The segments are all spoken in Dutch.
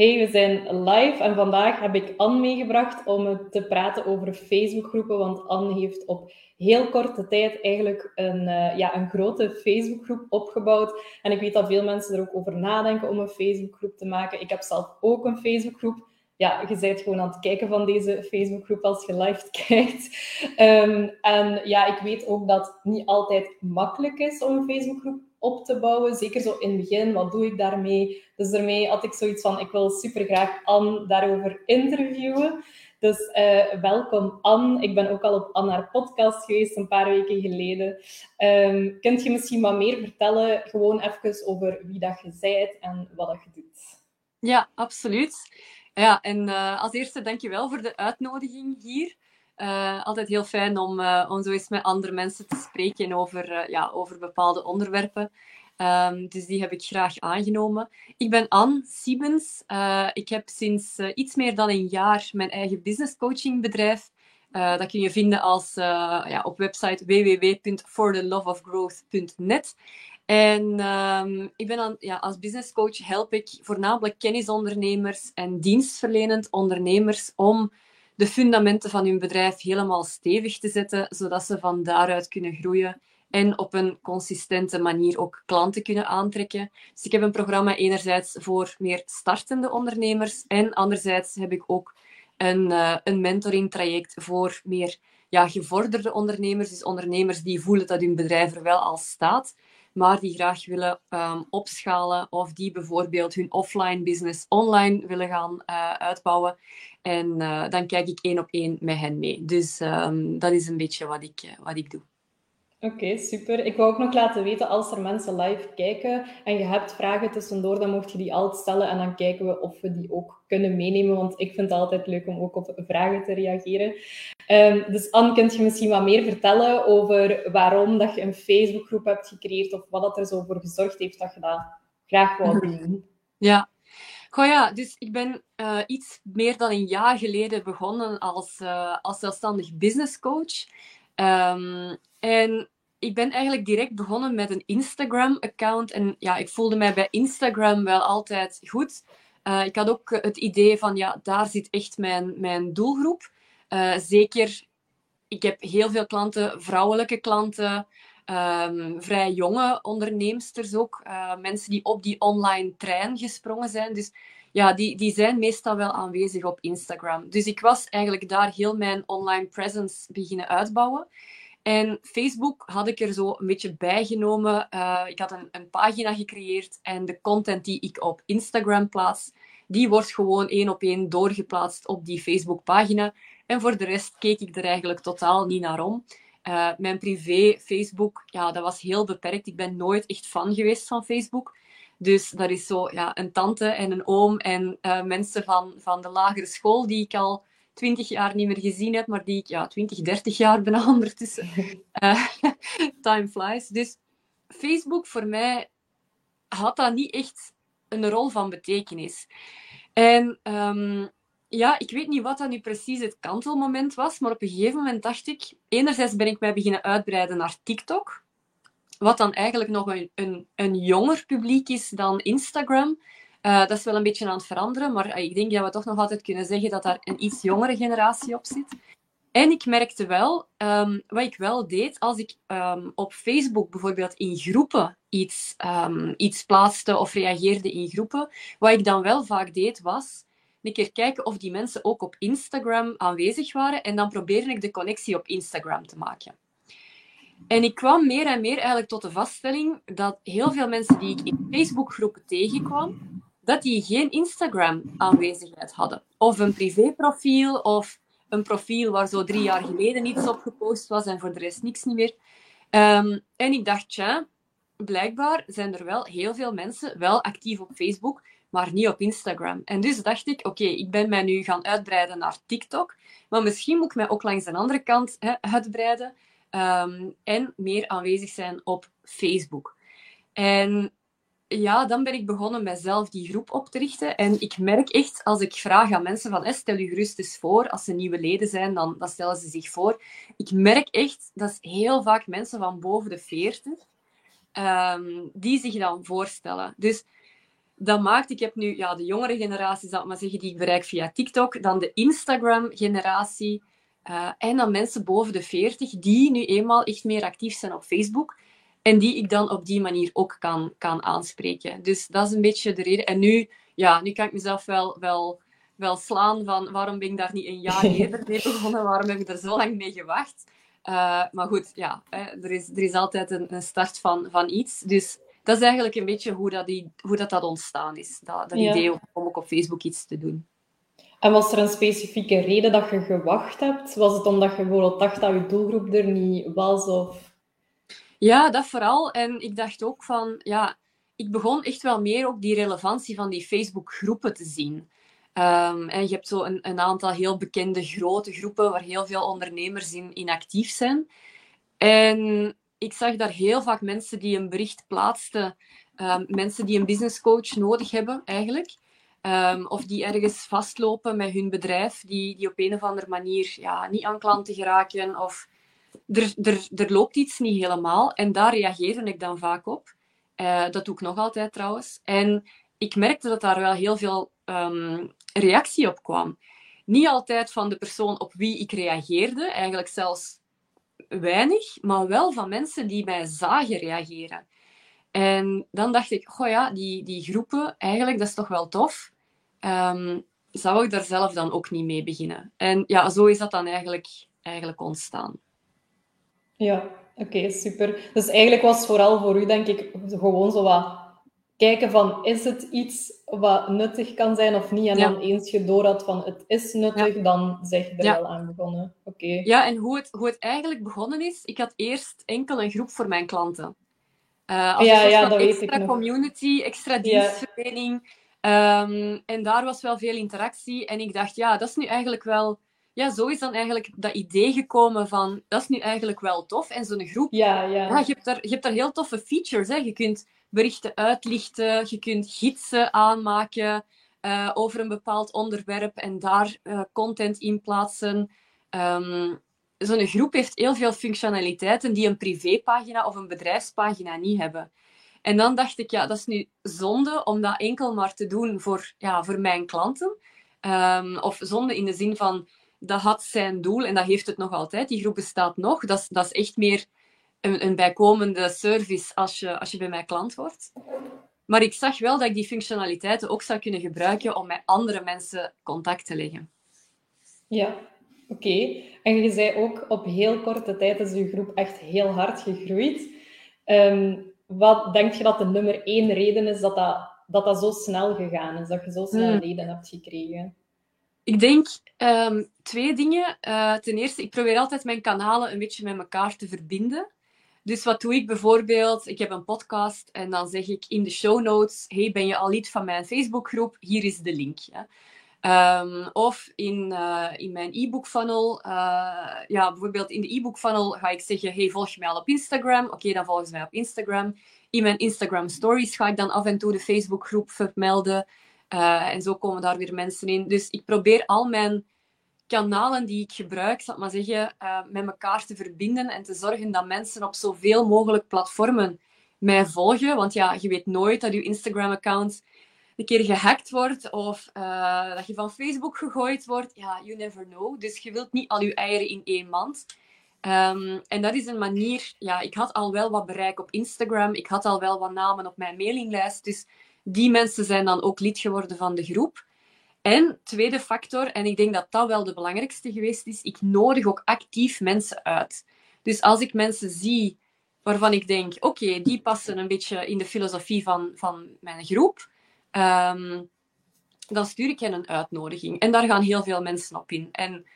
Hey, we zijn live en vandaag heb ik Anne meegebracht om te praten over Facebookgroepen, want Anne heeft op heel korte tijd eigenlijk een, uh, ja, een grote Facebookgroep opgebouwd. En ik weet dat veel mensen er ook over nadenken om een Facebookgroep te maken. Ik heb zelf ook een Facebookgroep. Ja, je bent gewoon aan het kijken van deze Facebookgroep als je live kijkt. Um, en ja, ik weet ook dat het niet altijd makkelijk is om een Facebookgroep op te bouwen. Zeker zo in het begin, wat doe ik daarmee? Dus daarmee had ik zoiets van, ik wil super graag Anne daarover interviewen. Dus uh, welkom Anne. Ik ben ook al op Anne haar podcast geweest een paar weken geleden. Um, kunt je misschien wat meer vertellen, gewoon even over wie dat je bent en wat dat je doet? Ja, absoluut. Ja, en uh, als eerste dankjewel voor de uitnodiging hier. Uh, altijd heel fijn om, uh, zo eens met andere mensen te spreken over, uh, ja, over bepaalde onderwerpen. Um, dus die heb ik graag aangenomen. Ik ben Anne Siebens. ik heb sinds iets meer dan een jaar mijn eigen business coaching bedrijf. dat kun je vinden als, ja, op website www.fortheloveofgrowth.net. En um, ik ben ja, als business coach help ik voornamelijk kennisondernemers en dienstverlenend ondernemers om de fundamenten van hun bedrijf helemaal stevig te zetten, zodat ze van daaruit kunnen groeien en op een consistente manier ook klanten kunnen aantrekken. Dus ik heb een programma enerzijds voor meer startende ondernemers en anderzijds heb ik ook een, uh, een mentoring traject voor meer ja, gevorderde ondernemers, dus ondernemers die voelen dat hun bedrijf er wel al staat, maar die graag willen um, opschalen of die bijvoorbeeld hun offline business online willen gaan uh, uitbouwen. En uh, dan kijk ik één op één met hen mee. Dus um, dat is een beetje wat ik, uh, wat ik doe. Oké, okay, super. Ik wou ook nog laten weten, als er mensen live kijken en je hebt vragen tussendoor, dan mocht je die altijd stellen en dan kijken we of we die ook kunnen meenemen, want ik vind het altijd leuk om ook op vragen te reageren. Um, dus Anne, kunt je misschien wat meer vertellen over waarom dat je een Facebookgroep hebt gecreëerd of wat dat er zo voor gezorgd heeft dat je dat graag wou doen? Ja, Goh ja, dus ik ben uh, iets meer dan een jaar geleden begonnen als, uh, als zelfstandig business coach. Um, en ik ben eigenlijk direct begonnen met een Instagram-account. En ja, ik voelde mij bij Instagram wel altijd goed. Uh, ik had ook het idee van, ja, daar zit echt mijn, mijn doelgroep. zeker, ik heb heel veel klanten, vrouwelijke klanten, um, vrij jonge onderneemsters ook. Mensen die op die online trein gesprongen zijn. Dus ja, die, die zijn meestal wel aanwezig op Instagram. Dus ik was eigenlijk daar heel mijn online presence beginnen uitbouwen. En Facebook had ik er zo een beetje bijgenomen. Uh, ik had een, een pagina gecreëerd en de content die ik op Instagram plaats, die wordt gewoon één op één doorgeplaatst op die Facebook-pagina. En voor de rest keek ik er eigenlijk totaal niet naar om. Uh, mijn privé Facebook, ja, dat was heel beperkt. Ik ben nooit echt fan geweest van Facebook. Dus dat is zo ja, een tante en een oom en uh, mensen van, van de lagere school die ik al twintig jaar niet meer gezien heb, maar die ik ja, twintig, dertig jaar ben ondertussen. Uh, time flies. Dus Facebook voor mij had dat niet echt een rol van betekenis. En um, ja, ik weet niet wat dat nu precies het kantelmoment was, maar op een gegeven moment dacht ik, enerzijds ben ik mij beginnen uitbreiden naar TikTok, wat dan eigenlijk nog een, een jonger publiek is dan Instagram. Uh, dat is wel een beetje aan het veranderen, maar ik denk dat we toch nog altijd kunnen zeggen dat daar een iets jongere generatie op zit. En ik merkte wel, um, wat ik wel deed, als ik um, op Facebook bijvoorbeeld in groepen iets, um, iets plaatste of reageerde in groepen, wat ik dan wel vaak deed, was een keer kijken of die mensen ook op Instagram aanwezig waren. En dan probeerde ik de connectie op Instagram te maken. En ik kwam meer en meer eigenlijk tot de vaststelling dat heel veel mensen die ik in Facebookgroepen tegenkwam, dat die geen Instagram-aanwezigheid hadden. Of een privéprofiel, of een profiel waar zo drie jaar geleden iets op gepost was en voor de rest niks niet meer. Um, en ik dacht, ja, blijkbaar zijn er wel heel veel mensen wel actief op Facebook, maar niet op Instagram. En dus dacht ik, oké, ik ben mij nu gaan uitbreiden naar TikTok, maar misschien moet ik mij ook langs de andere kant uitbreiden um, en meer aanwezig zijn op Facebook. En ja, dan ben ik begonnen mijzelf die groep op te richten. En ik merk echt, als ik vraag aan mensen van, stel je gerust eens voor, als ze nieuwe leden zijn, dan, dan stellen ze zich voor. Ik merk echt, dat is heel vaak mensen van boven de 40, um, die zich dan voorstellen. Dus dat maakt, ik heb nu ja, de jongere generatie, zal ik maar zeggen, die ik bereik via TikTok, dan de Instagram-generatie uh, en dan mensen boven de 40 die nu eenmaal echt meer actief zijn op Facebook en die ik dan op die manier ook kan, kan aanspreken. Dus dat is een beetje de reden. En nu, ja, nu kan ik mezelf wel, wel, wel slaan van waarom ben ik daar niet een jaar eerder mee begonnen, waarom heb ik er zo lang mee gewacht. Uh, maar goed, ja, hè, er, is, er is altijd een, een start van, van iets. Dus dat is eigenlijk een beetje hoe dat, die, hoe dat, dat ontstaan is. Dat, dat idee om, om ook op Facebook iets te doen. En was er een specifieke reden dat je gewacht hebt? Was het omdat je bijvoorbeeld dacht dat je doelgroep er niet was? Of... Ja, dat vooral. En ik dacht ook van, ja, ik begon echt wel meer ook die relevantie van die Facebook-groepen te zien. Um, en je hebt zo een, aantal heel bekende grote groepen waar heel veel ondernemers in, actief zijn. En ik zag daar heel vaak mensen die een bericht plaatsten, um, mensen die een business coach nodig hebben eigenlijk. Um, of die ergens vastlopen met hun bedrijf, die, die op een of andere manier ja, niet aan klanten geraken of er, er, er loopt iets niet helemaal. En daar reageerde ik dan vaak op. Uh, dat doe ik nog altijd trouwens. En ik merkte dat daar wel heel veel um, reactie op kwam. Niet altijd van de persoon op wie ik reageerde, eigenlijk zelfs weinig, maar wel van mensen die mij zagen reageren. En dan dacht ik, goh ja, die, die groepen, eigenlijk, dat is toch wel tof. Um, zou ik daar zelf dan ook niet mee beginnen? En ja, zo is dat dan eigenlijk, eigenlijk ontstaan. Ja, oké, super. Dus eigenlijk was vooral voor u, denk ik, gewoon zo wat kijken van, is het iets wat nuttig kan zijn of niet? En dan eens je door had van, het is nuttig, dan zeg je er wel aan begonnen. Oké. Ja, en hoe het, hoe het eigenlijk begonnen is, ik had eerst enkel een groep voor mijn klanten. Uh, als ja, ja, dat extra weet ik community, extra dienstverlening. Um, en daar was wel veel interactie. En ik dacht, ja, dat is nu eigenlijk wel... Ja, zo is dan eigenlijk dat idee gekomen van, dat is nu eigenlijk wel tof. En zo'n groep, ja, ja. ja, je, hebt daar, je hebt daar heel toffe features. Hè. Je kunt berichten uitlichten, je kunt gidsen aanmaken uh, over een bepaald onderwerp en daar uh, content in plaatsen. Um, Zo'n groep heeft heel veel functionaliteiten die een privépagina of een bedrijfspagina niet hebben. En dan dacht ik, ja, dat is nu zonde om dat enkel maar te doen voor, ja, voor mijn klanten. Um, of zonde in de zin van, dat had zijn doel en dat heeft het nog altijd. Die groep bestaat nog. Dat is, dat is echt meer een, een bijkomende service als je, als je bij mij klant wordt. Maar ik zag wel dat ik die functionaliteiten ook zou kunnen gebruiken om met andere mensen contact te leggen. Ja, oké. En je zei ook, op heel korte tijd is je groep echt heel hard gegroeid. Um, wat denk je dat de nummer één reden is dat dat, dat, dat zo snel gegaan is? Dat je zo snel hmm. leden hebt gekregen? Ik denk um, twee dingen. Uh, ten eerste, ik probeer altijd mijn kanalen een beetje met elkaar te verbinden. Dus wat doe ik bijvoorbeeld? Ik heb een podcast en dan zeg ik in de show notes: Hey, ben je al lid van mijn Facebookgroep? Hier is de link. Um, of in, uh, in mijn e-book funnel. Uh, ja, bijvoorbeeld in de e-book funnel ga ik zeggen: Hey, volg mij al op Instagram? Oké, dan volgen ze mij op Instagram. In mijn Instagram stories ga ik dan af en toe de Facebookgroep vermelden. Uh, en zo komen daar weer mensen in. Dus ik probeer al mijn kanalen die ik gebruik, zal ik maar zeggen, uh, met elkaar te verbinden en te zorgen dat mensen op zoveel mogelijk platformen mij volgen. Want ja, je weet nooit dat je Instagram-account een keer gehackt wordt of uh, dat je van Facebook gegooid wordt. Ja, you never know. Dus je wilt niet al je eieren in één mand. Um, en dat is een manier... Ja, ik had al wel wat bereik op Instagram. Ik had al wel wat namen op mijn mailinglijst. Dus die mensen zijn dan ook lid geworden van de groep. En tweede factor, en ik denk dat dat wel de belangrijkste geweest is, ik nodig ook actief mensen uit. Dus als ik mensen zie waarvan ik denk, oké, die passen een beetje in de filosofie van, van mijn groep, um, dan stuur ik hen een uitnodiging. En daar gaan heel veel mensen op in. En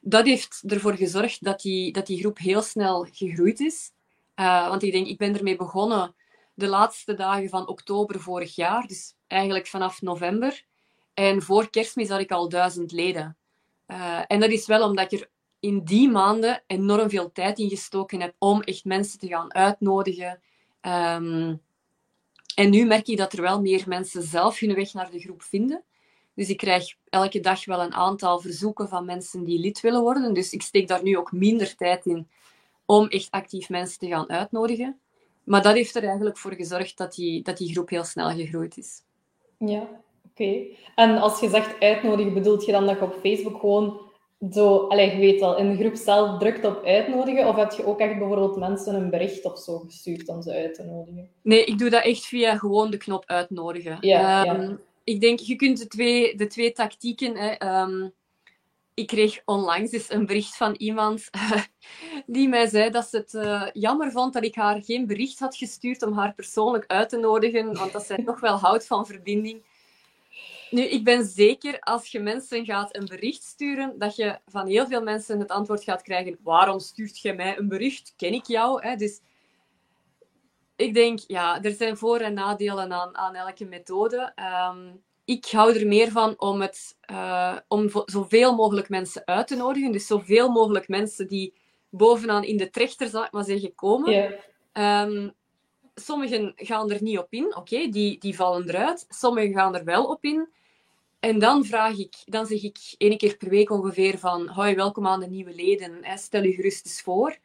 dat heeft ervoor gezorgd dat die, dat die groep heel snel gegroeid is. Uh, want ik denk, ik ben ermee begonnen de laatste dagen van oktober vorig jaar, dus eigenlijk vanaf november. En voor kerstmis had ik al duizend leden. Uh, en dat is wel omdat ik er in die maanden enorm veel tijd in gestoken heb om echt mensen te gaan uitnodigen. Um, en nu merk ik dat er wel meer mensen zelf hun weg naar de groep vinden. Dus ik krijg elke dag wel een aantal verzoeken van mensen die lid willen worden. Dus ik steek daar nu ook minder tijd in om echt actief mensen te gaan uitnodigen. Maar dat heeft er eigenlijk voor gezorgd dat die, dat die groep heel snel gegroeid is. Ja, oké. En als je zegt uitnodigen, bedoelt je dan dat je op Facebook gewoon zo, allez, je weet wel, in de groep zelf drukt op uitnodigen? Of heb je ook echt bijvoorbeeld mensen een bericht of zo gestuurd om ze uit te nodigen? Nee, ik doe dat echt via gewoon de knop uitnodigen. Ja, Ehm, ja. Ik denk, je kunt de twee, de twee tactieken... Hè, ehm, ik kreeg onlangs dus een bericht van iemand die mij zei dat ze het eh, jammer vond dat ik haar geen bericht had gestuurd om haar persoonlijk uit te nodigen, want dat zij toch wel houdt van verbinding. Nu, ik ben zeker als je mensen gaat een bericht sturen, dat je van heel veel mensen het antwoord gaat krijgen: waarom stuurt je mij een bericht? Ken ik jou? Hè? Dus ik denk, ja, er zijn voor- en nadelen aan, aan elke methode. Ehm, ik hou er meer van om, het, eh, om zoveel mogelijk mensen uit te nodigen. Dus zoveel mogelijk mensen die bovenaan in de trechter, zal ik maar zeggen, komen. Ehm, sommigen gaan er niet op in, oké, die, die vallen eruit. Sommigen gaan er wel op in. En dan vraag ik, dan zeg ik één keer per week ongeveer van, hoi, welkom aan de nieuwe leden, hè, stel je gerust eens voor.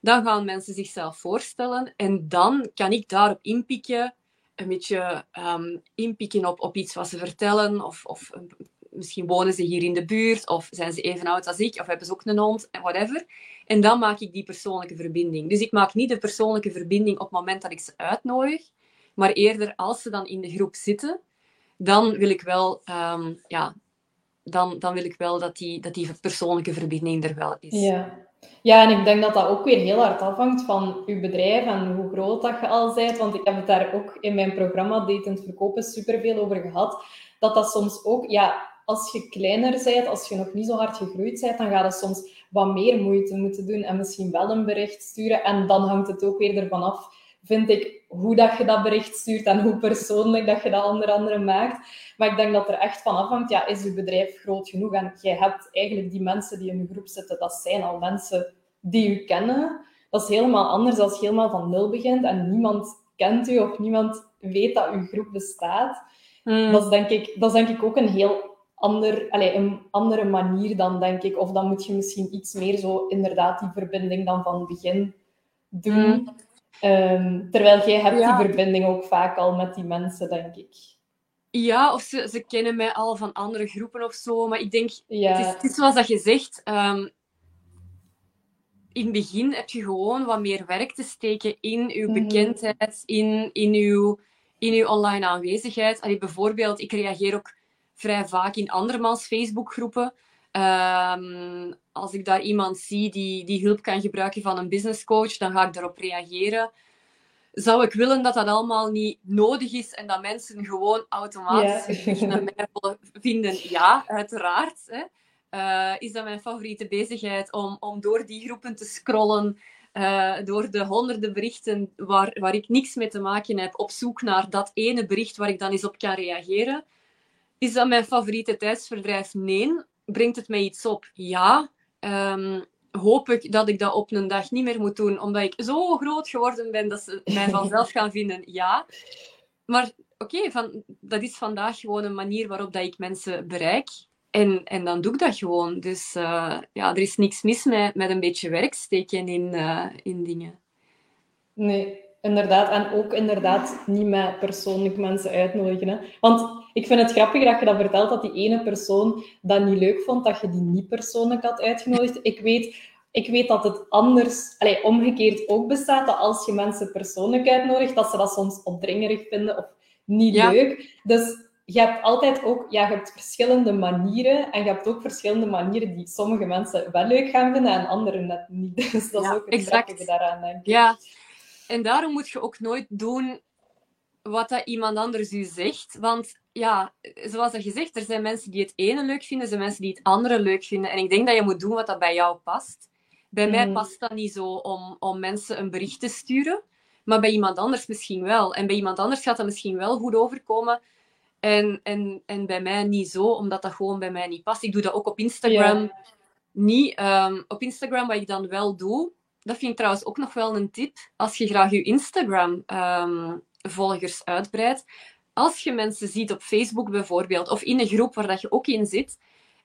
Dan gaan mensen zichzelf voorstellen en dan kan ik daarop inpikken, een beetje ehm, inpikken op, op iets wat ze vertellen, of, of misschien wonen ze hier in de buurt, of zijn ze even oud als ik, of hebben ze ook een hond, whatever. En dan maak ik die persoonlijke verbinding. Dus ik maak niet de persoonlijke verbinding op het moment dat ik ze uitnodig, maar eerder als ze dan in de groep zitten, dan wil ik wel, ehm, ja, dan, dan wil ik wel dat die, dat die persoonlijke verbinding er wel is. ja. Ja, en ik denk dat dat ook weer heel hard afhangt van uw bedrijf en hoe groot dat je al bent. Want ik heb het daar ook in mijn programma Datend Verkopen superveel over gehad. Dat dat soms ook, ja, als je kleiner bent, als je nog niet zo hard gegroeid bent, dan gaat het soms wat meer moeite moeten doen en misschien wel een bericht sturen. En dan hangt het ook weer ervan af, vind ik, hoe dat je dat bericht stuurt en hoe persoonlijk dat je dat onder andere maakt. Maar ik denk dat er echt van afhangt, ja, is je bedrijf groot genoeg? En jij hebt eigenlijk die mensen die in je groep zitten, dat zijn al mensen die u kennen. Dat is helemaal anders als je helemaal van nul begint en niemand kent u of niemand weet dat uw groep bestaat. Hmm. Dat is denk ik, dat is denk ik ook een heel ander, allez, een andere manier dan, denk ik. Of dan moet je misschien iets meer zo inderdaad die verbinding dan van het begin doen. Mm. Ehm, terwijl jij hebt Ja. die verbinding ook vaak al met die mensen, denk ik. Ja, of ze, ze kennen mij al van andere groepen of zo. Maar ik denk, Ja, het, is, het is zoals dat je zegt. ehm, in het begin heb je gewoon wat meer werk te steken in uw Mhm. bekendheid, in, in, uw, in uw online aanwezigheid. Allee, bijvoorbeeld, ik reageer ook vrij vaak in andermans Facebookgroepen. Ehm, als ik daar iemand zie die, die hulp kan gebruiken van een businesscoach, dan ga ik daarop reageren. Zou ik willen dat dat allemaal niet nodig is en dat mensen gewoon automatisch naar mij vinden? Ja, uiteraard. Hè. Eh, is dat mijn favoriete bezigheid om, om door die groepen te scrollen, eh, door de honderden berichten waar, waar ik niks mee te maken heb, op zoek naar dat ene bericht waar ik dan eens op kan reageren? Is dat mijn favoriete tijdsverdrijf? Nee. Brengt het mij iets op? Ja. Ehm, hoop ik dat ik dat op een dag niet meer moet doen, omdat ik zo groot geworden ben dat ze mij vanzelf gaan vinden? Ja. Maar oké, van, dat is vandaag gewoon een manier waarop dat ik mensen bereik. En, en dan doe ik dat gewoon. Dus eh, ja, er is niks mis met, met een beetje werk steken in, eh, in dingen. Nee, inderdaad. En ook inderdaad niet met persoonlijk mensen uitnodigen. Hè. Want ik vind het grappig dat je dat vertelt, dat die ene persoon dat niet leuk vond, dat je die niet persoonlijk had uitgenodigd. Ik weet, ik weet dat het anders, allee, omgekeerd ook bestaat, dat als je mensen persoonlijk uitnodigt, dat ze dat soms opdringerig vinden of niet Ja. leuk. Dus je hebt altijd ook, ja, je hebt verschillende manieren en je hebt ook verschillende manieren die sommige mensen wel leuk gaan vinden en anderen net niet. Dus dat is ook het grappige daaraan, denk ik. Ja, en daarom moet je ook nooit doen wat dat iemand anders u zegt. Want ja, zoals dat je zegt, er zijn mensen die het ene leuk vinden, er zijn mensen die het andere leuk vinden. En ik denk dat je moet doen wat dat bij jou past. Bij mij Mhm. past dat niet zo om, om mensen een bericht te sturen, maar bij iemand anders misschien wel. En bij iemand anders gaat dat misschien wel goed overkomen. En, en, en bij mij niet zo, omdat dat gewoon bij mij niet past. Ik doe dat ook op Instagram niet. Ehm, op Instagram, wat ik dan wel doe, dat vind ik trouwens ook nog wel een tip. Als je graag je Instagram-volgers uitbreidt, als je mensen ziet op Facebook bijvoorbeeld, of in een groep waar dat je ook in zit,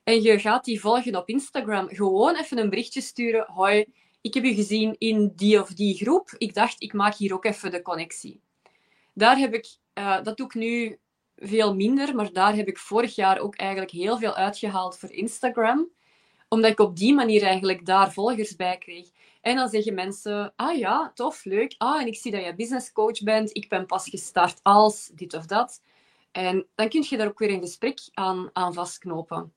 en je gaat die volgen op Instagram, gewoon even een berichtje sturen. Hoi, ik heb u gezien in die of die groep. Ik dacht, ik maak hier ook even de connectie. Daar heb ik, eh, dat doe ik nu veel minder, maar daar heb ik vorig jaar ook eigenlijk heel veel uitgehaald voor Instagram. Omdat ik op die manier eigenlijk daar volgers bij kreeg. En dan zeggen mensen, ah ja, tof, leuk. Ah, en ik zie dat je business coach bent. Ik ben pas gestart als dit of dat. En dan kun je daar ook weer een gesprek aan, aan vastknopen.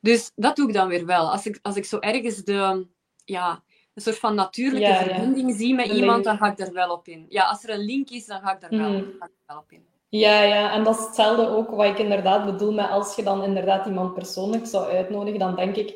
Dus dat doe ik dan weer wel. Als ik, als ik zo ergens de, ja, een soort van natuurlijke verbinding zie met iemand, dan ga ik daar wel op in. Ja, als er een link is, dan ga ik daar wel, hmm. ga ik wel op in. Ja, ja, en dat is hetzelfde ook wat ik inderdaad bedoel met als je dan inderdaad iemand persoonlijk zou uitnodigen, dan denk ik,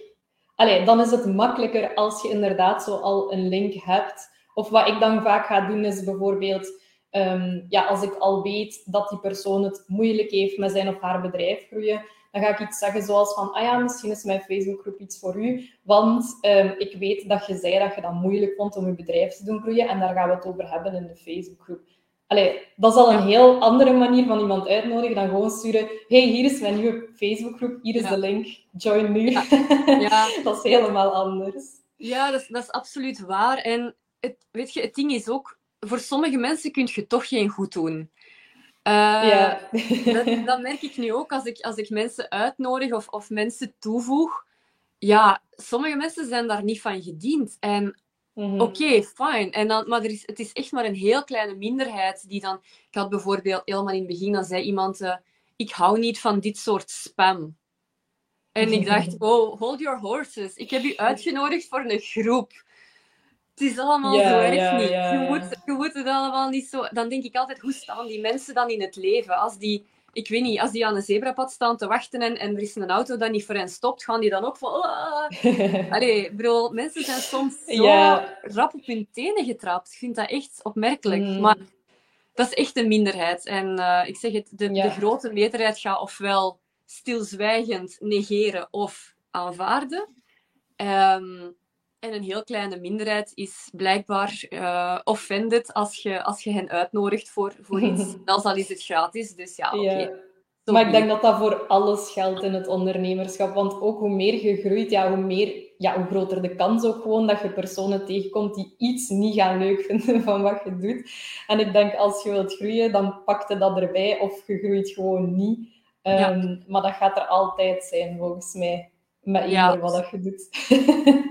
allee, dan is het makkelijker als je inderdaad zo al een link hebt. Of wat ik dan vaak ga doen, is bijvoorbeeld, ehm, ja, als ik al weet dat die persoon het moeilijk heeft met zijn of haar bedrijf groeien, dan ga ik iets zeggen zoals van, ah ja, misschien is mijn Facebookgroep iets voor u, want um, ik weet dat je zei dat je dat moeilijk vond om je bedrijf te doen groeien en daar gaan we het over hebben in de Facebookgroep. Allee, dat is al een heel andere manier van iemand uitnodigen dan gewoon sturen. hey, hier is mijn nieuwe Facebookgroep, hier is de link, join nu. Ja. dat is helemaal anders. Ja, dat is, dat is absoluut waar. En het, weet je, het ding is ook, voor sommige mensen kun je toch geen goed doen. Uh, ja. dat, dat, merk ik nu ook als ik, als ik mensen uitnodig of, of mensen toevoeg. Ja, sommige mensen zijn daar niet van gediend. En Mhm. Oké, fijn. En dan, maar er is, het is echt maar een heel kleine minderheid die dan... Ik had bijvoorbeeld helemaal in het begin, dan zei iemand... Uh, ik hou niet van dit soort spam. En ik dacht, oh, hold your horses. Ik heb u uitgenodigd voor een groep. Het is allemaal zo erg niet. Je, moet, je moet het allemaal niet zo... Dan denk ik altijd, hoe staan die mensen dan in het leven? Als die ik weet niet, als die aan een zebrapad staan te wachten en, en er is een auto dat niet voor hen stopt, gaan die dan ook van... Oh. Allee, bro, mensen zijn soms zo rap op hun tenen getrapt. Ik vind dat echt opmerkelijk. Mm. Maar dat is echt een minderheid. En uh, ik zeg het, de, de grote meerderheid gaat ofwel stilzwijgend negeren of aanvaarden. Um, en een heel kleine minderheid is blijkbaar uh, offended als je, als je hen uitnodigt voor, voor iets. Dan al is het gratis, dus ja, oké. Maar ik denk dat dat voor alles geldt in het ondernemerschap. Want ook hoe meer je groeit, ja, hoe, meer, ja, hoe groter de kans ook gewoon dat je personen tegenkomt die iets niet gaan leuk vinden van wat je doet. En ik denk, als je wilt groeien, dan pak je dat erbij of je groeit gewoon niet. Um, Maar dat gaat er altijd zijn, volgens mij met ja. wat je doet.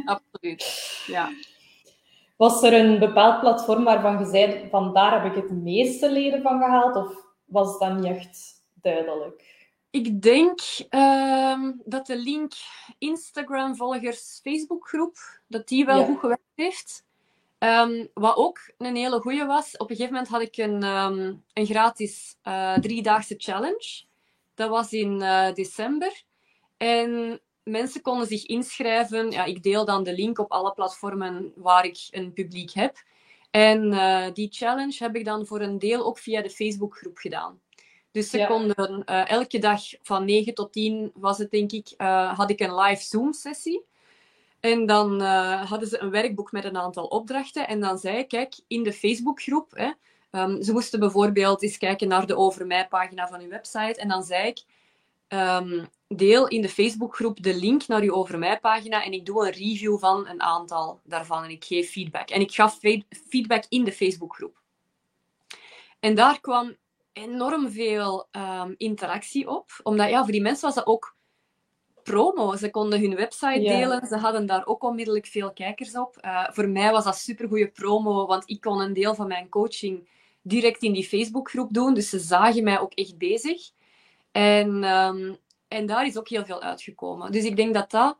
Absoluut, ja. Was er een bepaald platform waarvan je zei, van daar heb ik het meeste leden van gehaald? Of was dat niet echt duidelijk? Ik denk ehm, dat de link Instagram-volgers Facebookgroep, dat die wel goed gewerkt heeft. Um, wat ook een hele goede was, op een gegeven moment had ik een, um, een gratis uh, driedaagse challenge. Dat was in uh, december. En mensen konden zich inschrijven. Ja, ik deel dan de link op alle platformen waar ik een publiek heb. En uh, die challenge heb ik dan voor een deel ook via de Facebookgroep gedaan. Dus ze konden uh, elke dag van 9 tot 10 was het denk ik, uh, had ik een live Zoom sessie. En dan hadden ze een werkboek met een aantal opdrachten. En dan zei ik, kijk, in de Facebookgroep, hè, um, ze moesten bijvoorbeeld eens kijken naar de Over Mij pagina van uw website. En dan zei ik, um, deel in de Facebookgroep de link naar uw Over Mij pagina en ik doe een review van een aantal daarvan en ik geef feedback. En ik gaf feedback in de Facebookgroep. En daar kwam enorm veel um, interactie op, omdat ja, voor die mensen was dat ook promo. Ze konden hun website delen, ze hadden daar ook onmiddellijk veel kijkers op. Uh, voor mij was dat supergoeie promo, want ik kon een deel van mijn coaching direct in die Facebookgroep doen, dus ze zagen mij ook echt bezig. En um, en daar is ook heel veel uitgekomen. Dus ik denk dat dat,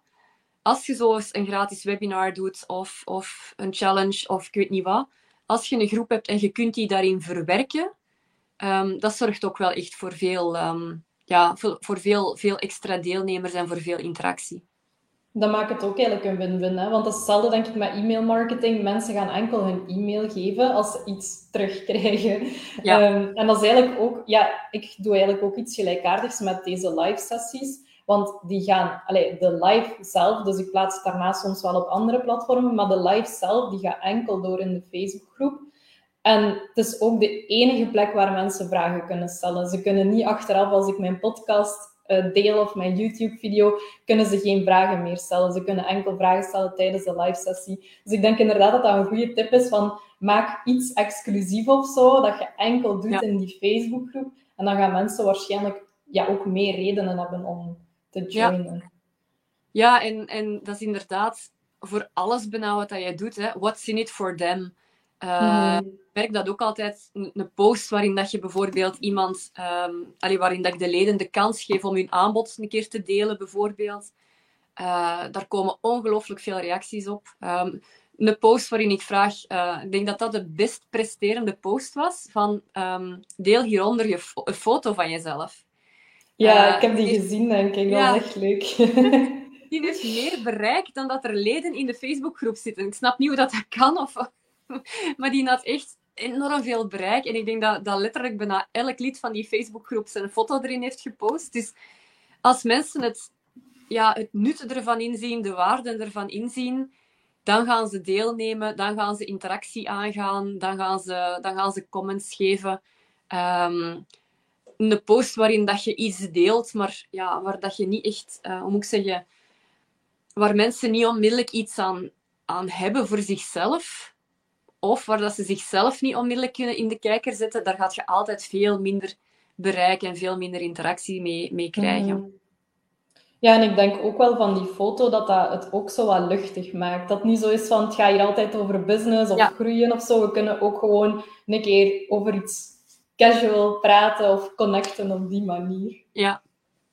als je zo eens een gratis webinar doet of, of een challenge of ik weet niet wat, als je een groep hebt en je kunt die daarin verwerken, um, dat zorgt ook wel echt voor veel, um, ja, voor, voor veel, veel extra deelnemers en voor veel interactie dat maakt het ook eigenlijk een win-win. Want dat is hetzelfde denk ik met e-mailmarketing. Mensen gaan enkel hun e-mail geven als ze iets terugkrijgen. Ja. Ehm, en dat is eigenlijk ook... Ja, ik doe eigenlijk ook iets gelijkaardigs met deze live sessies. Want die gaan... Allez, de live zelf, dus ik plaats het daarna soms wel op andere platformen, maar de live zelf, die gaat enkel door in de Facebookgroep. En het is ook de enige plek waar mensen vragen kunnen stellen. Ze kunnen niet achteraf, als ik mijn podcast deel of mijn YouTube-video, kunnen ze geen vragen meer stellen. Ze kunnen enkel vragen stellen tijdens de live sessie. Dus ik denk inderdaad dat dat een goede tip is van maak iets exclusief of zo, dat je enkel doet in die Facebookgroep. En dan gaan mensen waarschijnlijk ja, ook meer redenen hebben om te joinen. Ja, ja en, en dat is inderdaad voor alles bijna wat dat jij doet. Hè. What's in it for them? Uh, Ik merk dat ook altijd. Een, post waarin dat je bijvoorbeeld iemand... Um, waarin dat ik de leden de kans geef om hun aanbod een keer te delen, bijvoorbeeld. Uh, daar komen ongelooflijk veel reacties op. Um, een post waarin ik vraag, uh, ik denk dat dat de best presterende post was, van um, deel hieronder je fo een foto van jezelf. Ja, ik heb die, die gezien, denk ik. Dat was echt leuk. die heeft meer bereik dan dat er leden in de Facebookgroep zitten. Ik snap niet hoe dat, dat kan, of, maar die had echt enorm veel bereik. En ik denk dat, dat letterlijk bijna elk lid van die Facebookgroep zijn foto erin heeft gepost. Dus als mensen het, ja, het nut ervan inzien, de waarde ervan inzien, dan gaan ze deelnemen, dan gaan ze interactie aangaan, dan gaan ze, dan gaan ze comments geven. Um, een post waarin dat je iets deelt, maar ja, waar dat je niet echt, uh, hoe moet ik zeggen, waar mensen niet onmiddellijk iets aan, aan hebben voor zichzelf, of waar dat ze zichzelf niet onmiddellijk kunnen in de kijker zetten, daar gaat je altijd veel minder bereik en veel minder interactie mee, mee krijgen. Mm. Ja, en ik denk ook wel van die foto dat dat het ook zo wat luchtig maakt. Dat het niet zo is van het gaat hier altijd over business of groeien of zo. We kunnen ook gewoon een keer over iets casual praten of connecten op die manier. Ja,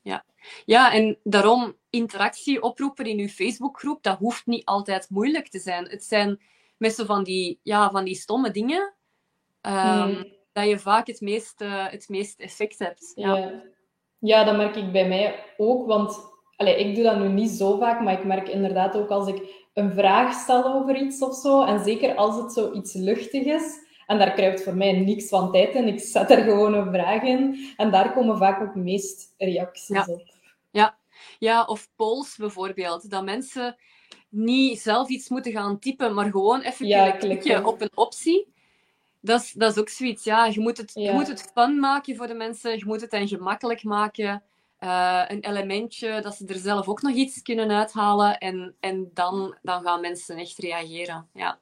ja. ja en daarom interactie oproepen in uw Facebookgroep, dat hoeft niet altijd moeilijk te zijn. Het zijn met zo van die, ja, van die stomme dingen um, dat je vaak het meest, het meest effect hebt. Ja. ja. Ja. dat merk ik bij mij ook, want Allee, ik doe dat nu niet zo vaak, maar ik merk inderdaad ook als ik een vraag stel over iets of zo, en zeker als het zoiets luchtig is, en daar kruipt voor mij niks van tijd in, ik zet er gewoon een vraag in, en daar komen vaak ook meest reacties op. Ja. Ja, of polls bijvoorbeeld, dat mensen niet zelf iets moeten gaan typen, maar gewoon even ja, klikken op een optie. Dat is, dat is ook zoiets, ja. Je moet, het, je moet het fun maken voor de mensen, je moet het hen gemakkelijk maken. Uh, een elementje dat ze er zelf ook nog iets kunnen uithalen. En, en dan, dan gaan mensen echt reageren. Ja.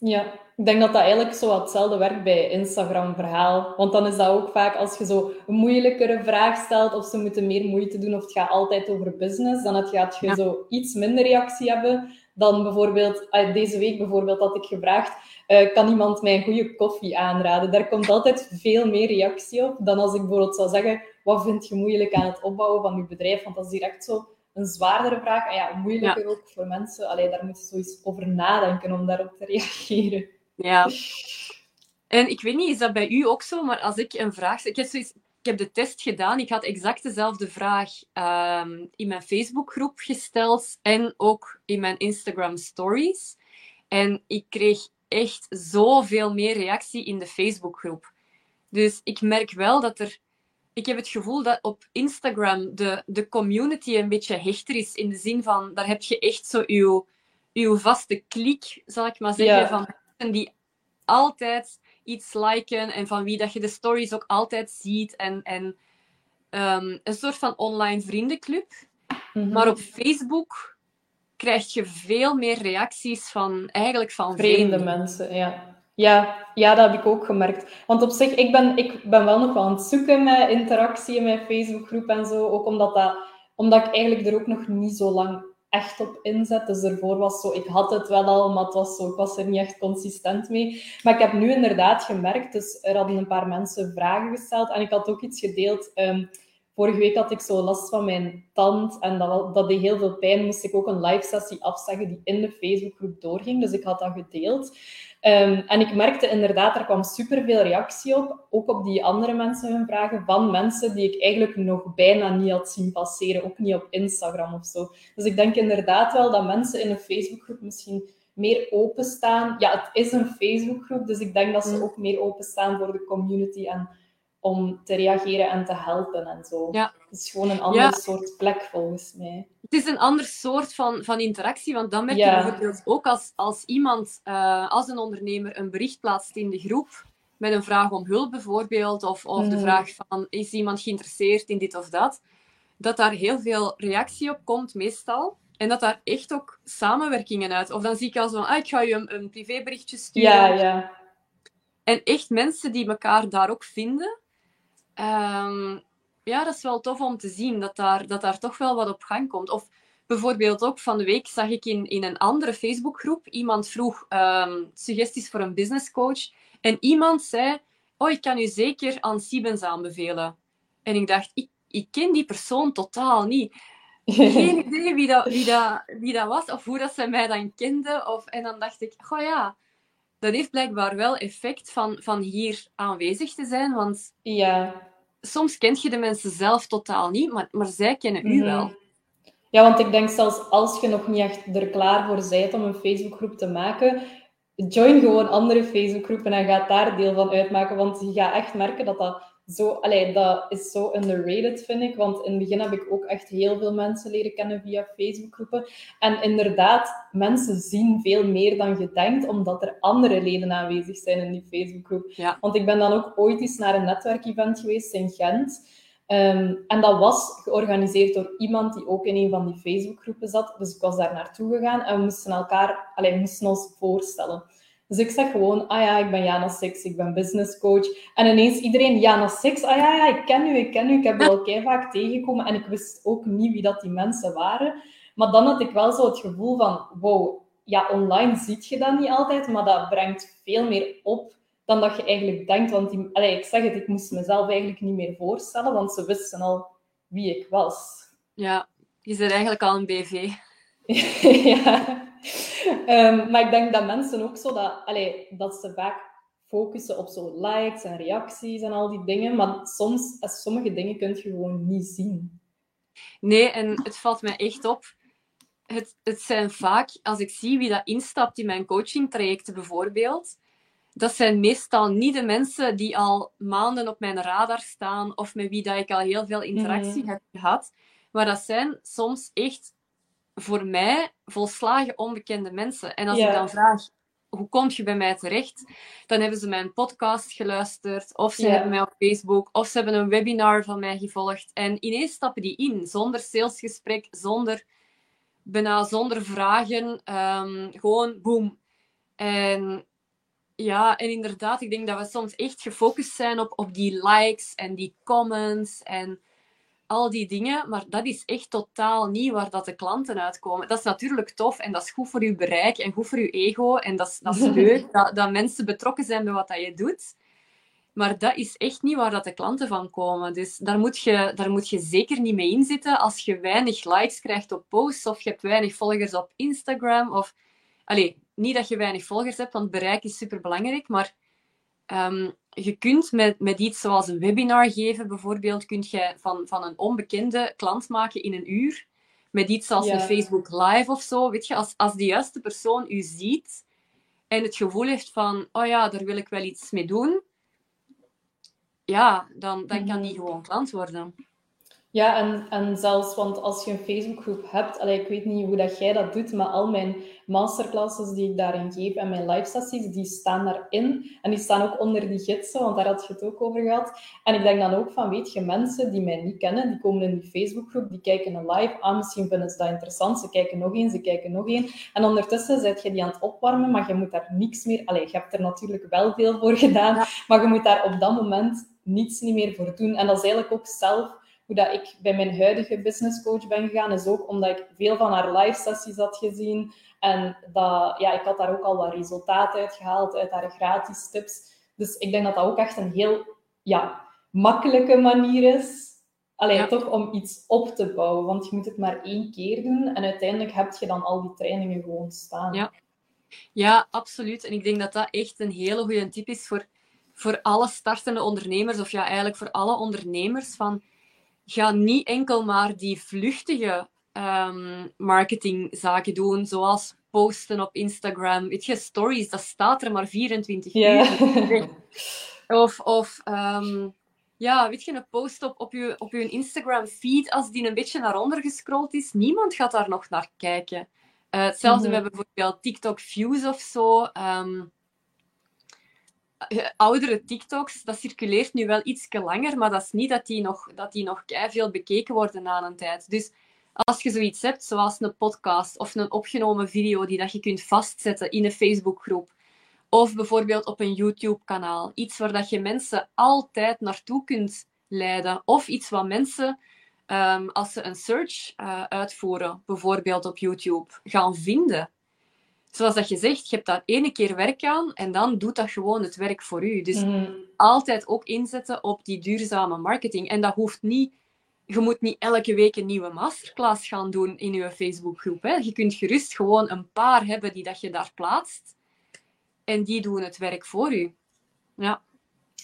Ja, ik denk dat dat eigenlijk zo hetzelfde werkt bij Instagram-verhaal. Want dan is dat ook vaak als je zo een moeilijkere vraag stelt of ze moeten meer moeite doen of het gaat altijd over business, dan gaat je zo iets minder reactie hebben dan bijvoorbeeld, ah, deze week bijvoorbeeld had ik gevraagd, uh, kan iemand mij een goede koffie aanraden? Daar komt altijd veel meer reactie op dan als ik bijvoorbeeld zou zeggen, wat vind je moeilijk aan het opbouwen van je bedrijf? Want dat is direct zo een zwaardere vraag. En ja, moeilijker ook voor mensen. Allee, daar moet je zoiets over nadenken om daarop te reageren. Ja. En ik weet niet, is dat bij u ook zo? Maar als ik een vraag... Ik heb, zoiets, ik heb de test gedaan. Ik had exact dezelfde vraag um, in mijn Facebookgroep gesteld en ook in mijn Instagram stories. En ik kreeg echt zoveel meer reactie in de Facebookgroep. Dus ik merk wel dat er ik heb het gevoel dat op Instagram de, de community een beetje hechter is. In de zin van, daar heb je echt zo uw, uw vaste klik, zal ik maar zeggen, van mensen die altijd iets liken en van wie dat je de stories ook altijd ziet. En, en ehm, een soort van online vriendenclub. Mhm. Maar op Facebook krijg je veel meer reacties van eigenlijk van vreemde mensen. Ja. Ja, ja, dat heb ik ook gemerkt. Want op zich, ik ben, ik ben wel nog wel aan het zoeken met interactie in mijn Facebookgroep en zo. Ook omdat, dat, omdat ik eigenlijk er ook nog niet zo lang echt op inzet. Dus ervoor was zo, ik had het wel al, maar het was zo, ik was er niet echt consistent mee. Maar ik heb nu inderdaad gemerkt, dus er hadden een paar mensen vragen gesteld en ik had ook iets gedeeld. Um, vorige week had ik zo last van mijn tand en dat, dat deed heel veel pijn. Moest ik ook een live sessie afzeggen die in de Facebookgroep doorging. Dus ik had dat gedeeld. Um, en ik merkte inderdaad, er kwam superveel reactie op, ook op die andere mensen hun vragen, van mensen die ik eigenlijk nog bijna niet had zien passeren, ook niet op Instagram of zo. Dus ik denk inderdaad wel dat mensen in een Facebookgroep misschien meer openstaan. Ja, het is een Facebookgroep, dus ik denk dat ze mm. ook meer openstaan voor de community en om te reageren en te helpen en zo. Ja. Het is gewoon een ander soort plek volgens mij. Het is een ander soort van, van interactie, want dan merk je bijvoorbeeld ook als, als iemand, uh, als een ondernemer, een bericht plaatst in de groep met een vraag om hulp bijvoorbeeld, of, of de mm. vraag van is iemand geïnteresseerd in dit of dat, dat daar heel veel reactie op komt meestal. En dat daar echt ook samenwerkingen uit. Of dan zie ik al zo, ah, ik ga je een, een privéberichtje sturen. Ja, ja. En echt mensen die elkaar daar ook vinden, ehm, ja, dat is wel tof om te zien dat daar, dat daar toch wel wat op gang komt. Of bijvoorbeeld ook van de week zag ik in, in een andere Facebookgroep iemand vroeg ehm, suggesties voor een businesscoach. En iemand zei, oh, ik kan u zeker aan Siebens aanbevelen. En ik dacht, ik, ik ken die persoon totaal niet. Geen idee wie dat, wie, dat, wie dat was of hoe dat ze mij dan kende. Of, en dan dacht ik, oh ja, dat heeft blijkbaar wel effect van, van hier aanwezig te zijn. Want ja. soms kent je de mensen zelf totaal niet, maar, maar zij kennen u mhm. wel. Ja, want ik denk zelfs als je nog niet echt er klaar voor bent om een Facebookgroep te maken, join gewoon andere Facebookgroepen en ga daar deel van uitmaken. Want je gaat echt merken dat dat zo, allee, dat is zo underrated, vind ik. Want in het begin heb ik ook echt heel veel mensen leren kennen via Facebookgroepen. En inderdaad, mensen zien veel meer dan je denkt, omdat er andere leden aanwezig zijn in die Facebookgroep. Ja. Want ik ben dan ook ooit eens naar een netwerkevent geweest in Gent. Ehm, en dat was georganiseerd door iemand die ook in een van die Facebookgroepen zat. Dus ik was daar naartoe gegaan en we moesten elkaar, allee, moesten ons voorstellen. Dus ik zeg gewoon, ah ja, ik ben Jana Six, ik ben business coach. En ineens iedereen, Jana Six, ah ja, ja, ik ken u, ik ken u. Ik heb u al keer vaak tegengekomen en ik wist ook niet wie dat die mensen waren. Maar dan had ik wel zo het gevoel van, wow, ja, online ziet je dat niet altijd, maar dat brengt veel meer op dan dat je eigenlijk denkt. Want die, allez, ik zeg het, ik moest mezelf eigenlijk niet meer voorstellen, want ze wisten al wie ik was. Ja, je zit eigenlijk al een BV. ja. Ehm, maar ik denk dat mensen ook zo dat, allez, dat ze vaak focussen op zo likes en reacties en al die dingen. Maar soms, sommige dingen kun je gewoon niet zien. Nee, en het valt mij echt op. Het, het zijn vaak, als ik zie wie dat instapt in mijn coachingtrajecten bijvoorbeeld, dat zijn meestal niet de mensen die al maanden op mijn radar staan of met wie dat ik al heel veel interactie mhm. heb gehad. Maar dat zijn soms echt voor mij volslagen onbekende mensen. En als ik dan vraag, hoe kom je bij mij terecht? Dan hebben ze mijn podcast geluisterd, of ze hebben mij op Facebook, of ze hebben een webinar van mij gevolgd. En ineens stappen die in, zonder salesgesprek, zonder, bijna zonder vragen. Um, gewoon boom. En ja, en inderdaad, ik denk dat we soms echt gefocust zijn op, op die likes en die comments en al die dingen. Maar dat is echt totaal niet waar dat de klanten uitkomen. Dat is natuurlijk tof en dat is goed voor je bereik en goed voor je ego. En dat is, dat is leuk dat, dat mensen betrokken zijn bij wat dat je doet. Maar dat is echt niet waar dat de klanten van komen. Dus daar moet je, daar moet je zeker niet mee inzitten als je weinig likes krijgt op posts of je hebt weinig volgers op Instagram. Of... Allee, niet dat je weinig volgers hebt, want bereik is super belangrijk, maar ehm, je kunt met, met iets zoals een webinar geven, bijvoorbeeld, kun je van, van een onbekende klant maken in een uur. Met iets als een Facebook Live of zo. Weet je, als, als de juiste persoon u ziet en het gevoel heeft van, oh ja, daar wil ik wel iets mee doen, ja, dan, dan kan die mhm. gewoon klant worden. Ja, en, en zelfs, want als je een Facebookgroep hebt, allee, ik weet niet hoe dat jij dat doet, maar al mijn masterclasses die ik daarin geef en mijn live sessies, die staan daarin. En die staan ook onder die gidsen, want daar had je het ook over gehad. En ik denk dan ook van, weet je, mensen die mij niet kennen, die komen in die Facebookgroep, die kijken een live aan, misschien vinden ze dat interessant, ze kijken nog eens, ze kijken nog één. En ondertussen zet je die aan het opwarmen, maar je moet daar niks meer... Allee, je hebt er natuurlijk wel veel voor gedaan, maar je moet daar op dat moment niets niet meer voor doen. En dat is eigenlijk ook zelf hoe dat ik bij mijn huidige business coach ben gegaan, is ook omdat ik veel van haar live sessies had gezien. En dat, ja, ik had daar ook al wat resultaten uit gehaald, uit haar gratis tips. Dus ik denk dat dat ook echt een heel ja, makkelijke manier is. Alleen toch om iets op te bouwen. Want je moet het maar één keer doen. En uiteindelijk heb je dan al die trainingen gewoon staan. Ja, ja absoluut. En ik denk dat dat echt een hele goede tip is voor, voor alle startende ondernemers. Of ja, eigenlijk voor alle ondernemers. Van ga niet enkel maar die vluchtige um, marketingzaken doen, zoals posten op Instagram. Weet je, stories, dat staat er maar 24 uur. Of, of ehm, ja, weet je, een post op, op, je, op je Instagram feed, als die een beetje naar onder gescrolld is, niemand gaat daar nog naar kijken. Uh, hetzelfde mm met bijvoorbeeld TikTok views of zo. Um, eh, oudere TikToks, dat circuleert nu wel iets langer, maar dat is niet dat die nog, dat die nog veel bekeken worden na een tijd. Dus als je zoiets hebt, zoals een podcast of een opgenomen video die dat je kunt vastzetten in een Facebookgroep, of bijvoorbeeld op een YouTube-kanaal, iets waar dat je mensen altijd naartoe kunt leiden. Of iets wat mensen, ehm, als ze een search uh, uitvoeren, bijvoorbeeld op YouTube, gaan vinden. Zoals dat je zegt, je hebt daar ene keer werk aan en dan doet dat gewoon het werk voor u. Dus Mhm. altijd ook inzetten op die duurzame marketing. En dat hoeft niet je moet niet elke week een nieuwe masterclass gaan doen in je Facebookgroep. Hè. Je kunt gerust gewoon een paar hebben die dat je daar plaatst. En die doen het werk voor u. Ja.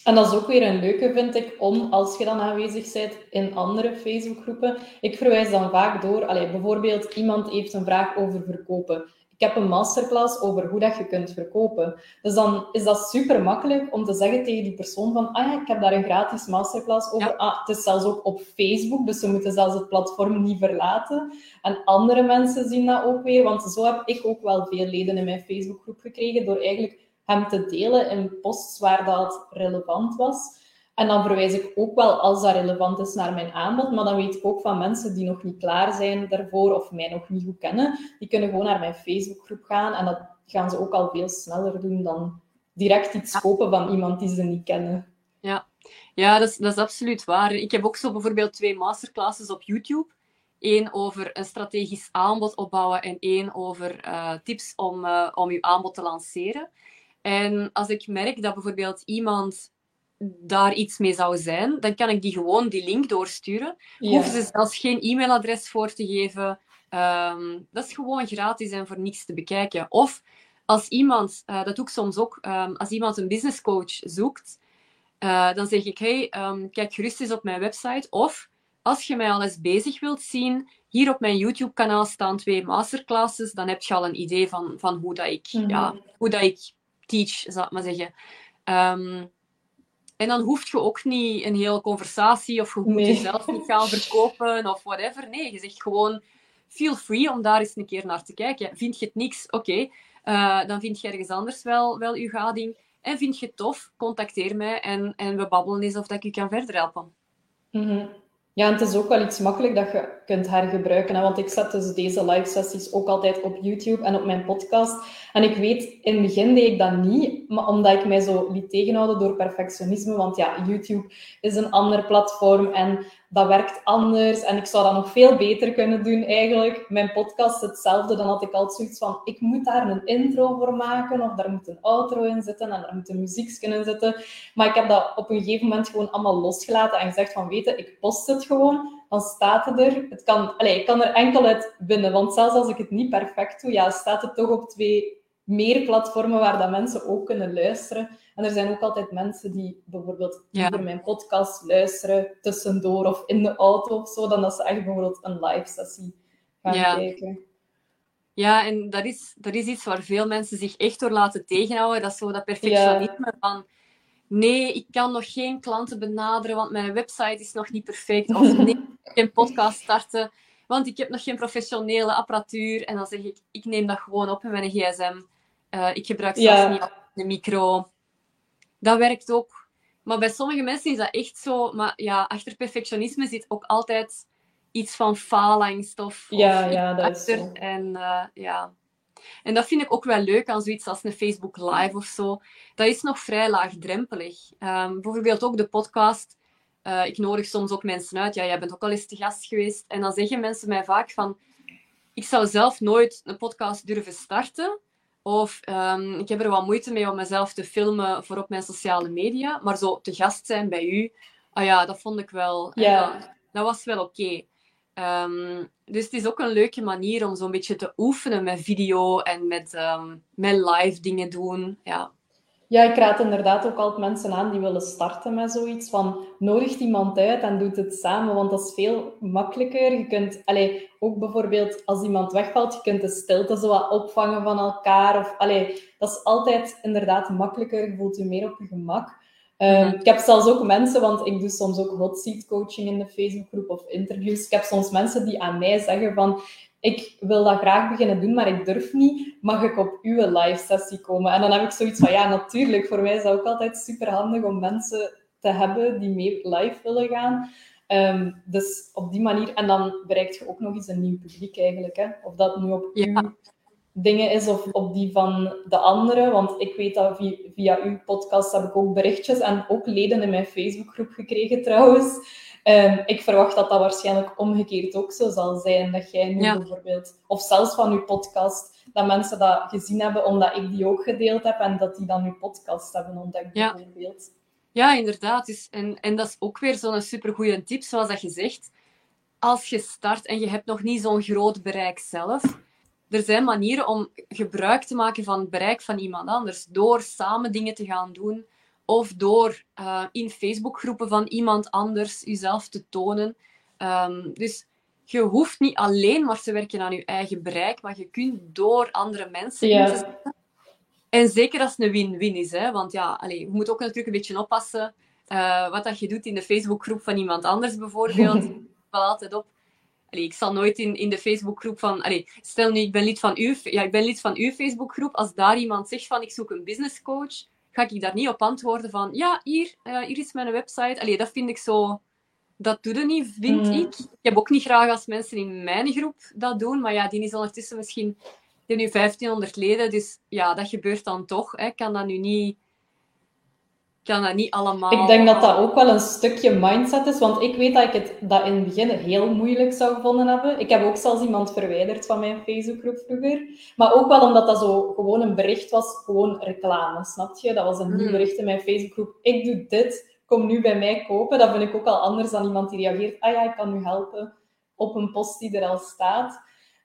En dat is ook weer een leuke, vind ik, om als je dan aanwezig bent in andere Facebookgroepen. Ik verwijs dan vaak door, allee, bijvoorbeeld iemand heeft een vraag over verkopen. Ik heb een masterclass over hoe dat je kunt verkopen. Dus dan is dat super makkelijk om te zeggen tegen die persoon van ah ja, ik heb daar een gratis masterclass over. Ja. Ah, het is zelfs ook op Facebook, dus ze moeten zelfs het platform niet verlaten. En andere mensen zien dat ook weer, want zo heb ik ook wel veel leden in mijn Facebookgroep gekregen door eigenlijk hem te delen in posts waar dat relevant was. En dan verwijs ik ook wel, als dat relevant is, naar mijn aanbod. Maar dan weet ik ook van mensen die nog niet klaar zijn daarvoor of mij nog niet goed kennen. Die kunnen gewoon naar mijn Facebookgroep gaan. En dat gaan ze ook al veel sneller doen dan direct iets kopen van iemand die ze niet kennen. Ja, ja dat, is, dat is absoluut waar. Ik heb ook zo bijvoorbeeld twee masterclasses op YouTube. Eén over een strategisch aanbod opbouwen en één over uh, tips om, uh, om je aanbod te lanceren. En als ik merk dat bijvoorbeeld iemand daar iets mee zou zijn, dan kan ik die gewoon die link doorsturen. Ja. Hoeven ze zelfs geen e-mailadres voor te geven. Um, dat is gewoon gratis en voor niks te bekijken. Of als iemand, uh, dat doe ik soms ook, um, als iemand een business coach zoekt, uh, dan zeg ik, hey, um, kijk gerust eens op mijn website. Of als je mij al eens bezig wilt zien, hier op mijn YouTube-kanaal staan twee masterclasses, dan heb je al een idee van, van hoe, dat ik, Mhm. mm -hmm. ja, hoe dat ik teach, zal ik maar zeggen. Um, en dan hoef je ook niet een hele conversatie of je moet Nee. jezelf niet gaan verkopen of whatever. Nee, je zegt gewoon, feel free om daar eens een keer naar te kijken. Vind je het niks? Oké, okay. uh, dan vind je ergens anders wel, wel je gading. En vind je het tof? Contacteer mij en, en we babbelen eens of dat ik je kan verder helpen. Mm -hmm. Ja, het is ook wel iets makkelijk dat je kunt hergebruiken. Hè? Want ik zet dus deze live sessies ook altijd op YouTube en op mijn podcast. En ik weet, in het begin deed ik dat niet, maar omdat ik mij zo liet tegenhouden door perfectionisme. Want ja, YouTube is een ander platform en dat werkt anders. En ik zou dat nog veel beter kunnen doen eigenlijk. Mijn podcast hetzelfde. Dan had ik altijd zoiets van, ik moet daar een intro voor maken. Of daar moet een outro in zitten en daar moet een muziekje in zitten. Maar ik heb dat op een gegeven moment gewoon allemaal losgelaten. En gezegd van, weet je, ik post het gewoon. Dan staat het er. Het kan, allez, ik kan er enkel uit winnen. Want zelfs als ik het niet perfect doe, ja, staat het toch op twee meer platformen waar dat mensen ook kunnen luisteren. En er zijn ook altijd mensen die bijvoorbeeld Ja. naar mijn podcast luisteren tussendoor of in de auto of zo, dan dat ze echt bijvoorbeeld een live sessie gaan Ja. kijken. Ja, en dat is, dat is iets waar veel mensen zich echt door laten tegenhouden. Dat is zo dat perfectionisme van... Nee, ik kan nog geen klanten benaderen, want mijn website is nog niet perfect. Of nee, ik kan geen podcast starten, want ik heb nog geen professionele apparatuur. En dan zeg ik, ik neem dat gewoon op met mijn gsm. Eh, ik gebruik zelfs Ja. niet een micro. Dat werkt ook. Maar bij sommige mensen is dat echt zo. Maar ja, achter perfectionisme zit ook altijd iets van faalangst of, Ja, ja, dat is zo. En eh, ja... En dat vind ik ook wel leuk aan zoiets als een Facebook Live of zo. Dat is nog vrij laagdrempelig. Ehm, bijvoorbeeld ook de podcast. Eh, ik nodig soms ook mensen uit. Ja, jij bent ook al eens te gast geweest. En dan zeggen mensen mij vaak van... Ik zou zelf nooit een podcast durven starten. Of ehm, ik heb er wat moeite mee om mezelf te filmen voor op mijn sociale media. Maar zo te gast zijn bij u... Ah ja, dat vond ik wel... eh, Ja. dat, dat was wel oké. Ehm, dus het is ook een leuke manier om zo'n beetje te oefenen met video en met, ehm, met live dingen doen. Ja. Ja, ik raad inderdaad ook altijd mensen aan die willen starten met zoiets van nodigt iemand uit en doet het samen, want dat is veel makkelijker. Je kunt, allee, ook bijvoorbeeld als iemand wegvalt, je kunt de stilte zo wat opvangen van elkaar. Of, allee, dat is altijd inderdaad makkelijker, je voelt je meer op je gemak. Um, Mhm. Ik heb zelfs ook mensen, want ik doe soms ook hot seat coaching in de Facebookgroep of interviews. Ik heb soms mensen die aan mij zeggen van ik wil dat graag beginnen doen, maar ik durf niet. Mag ik op uw live sessie komen? En dan heb ik zoiets van ja, natuurlijk. Voor mij is dat ook altijd super handig om mensen te hebben die mee live willen gaan. Um, dus op die manier, en dan bereikt je ook nog eens een nieuw publiek eigenlijk. Hè? Of dat nu op Ja. uw dingen is of op die van de anderen. Want ik weet dat via, via uw podcast heb ik ook berichtjes en ook leden in mijn Facebookgroep gekregen trouwens. Ehm, ik verwacht dat dat waarschijnlijk omgekeerd ook zo zal zijn. Dat jij nu bijvoorbeeld, of zelfs van uw podcast, dat mensen dat gezien hebben omdat ik die ook gedeeld heb en dat die dan uw podcast hebben ontdekt bijvoorbeeld. Ja, inderdaad. Dus, en, en dat is ook weer zo'n supergoeie tip, zoals dat je zegt. Als je start en je hebt nog niet zo'n groot bereik zelf, er zijn manieren om gebruik te maken van het bereik van iemand anders. Door samen dingen te gaan doen of door uh, in Facebookgroepen van iemand anders jezelf te tonen. Um, dus je hoeft niet alleen maar te werken aan je eigen bereik, maar je kunt door andere mensen ja. En zeker als het een win-win is, hè? want ja, allez, je moet ook natuurlijk een beetje oppassen uh, wat dat je doet in de Facebookgroep van iemand anders bijvoorbeeld. Ik val altijd op. Allee, ik zal nooit in, in de Facebookgroep van... Allee, stel nu, ik ben lid van uw, ja, ik ben lid van uw Facebookgroep. Als daar iemand zegt van, ik zoek een businesscoach, ga ik daar niet op antwoorden van, ja, hier, uh, hier is mijn website. Allee, dat vind ik zo... Dat doe je niet, vind mm. ik. Ik heb ook niet graag als mensen in mijn groep dat doen, maar ja, die is ondertussen misschien... Die nu 1500 leden, dus ja, dat gebeurt dan toch. Hè. Ik kan dat nu niet kan dat niet allemaal... Ik denk dat dat ook wel een stukje mindset is, want ik weet dat ik het dat in het begin heel moeilijk zou gevonden hebben. Ik heb ook zelfs iemand verwijderd van mijn Facebookgroep vroeger. Maar ook wel omdat dat zo gewoon een bericht was, gewoon reclame, snap je? Dat was een nieuw hmm. bericht in mijn Facebookgroep. Ik doe dit, kom nu bij mij kopen. Dat vind ik ook al anders dan iemand die reageert, ah ja, ik kan u helpen, op een post die er al staat.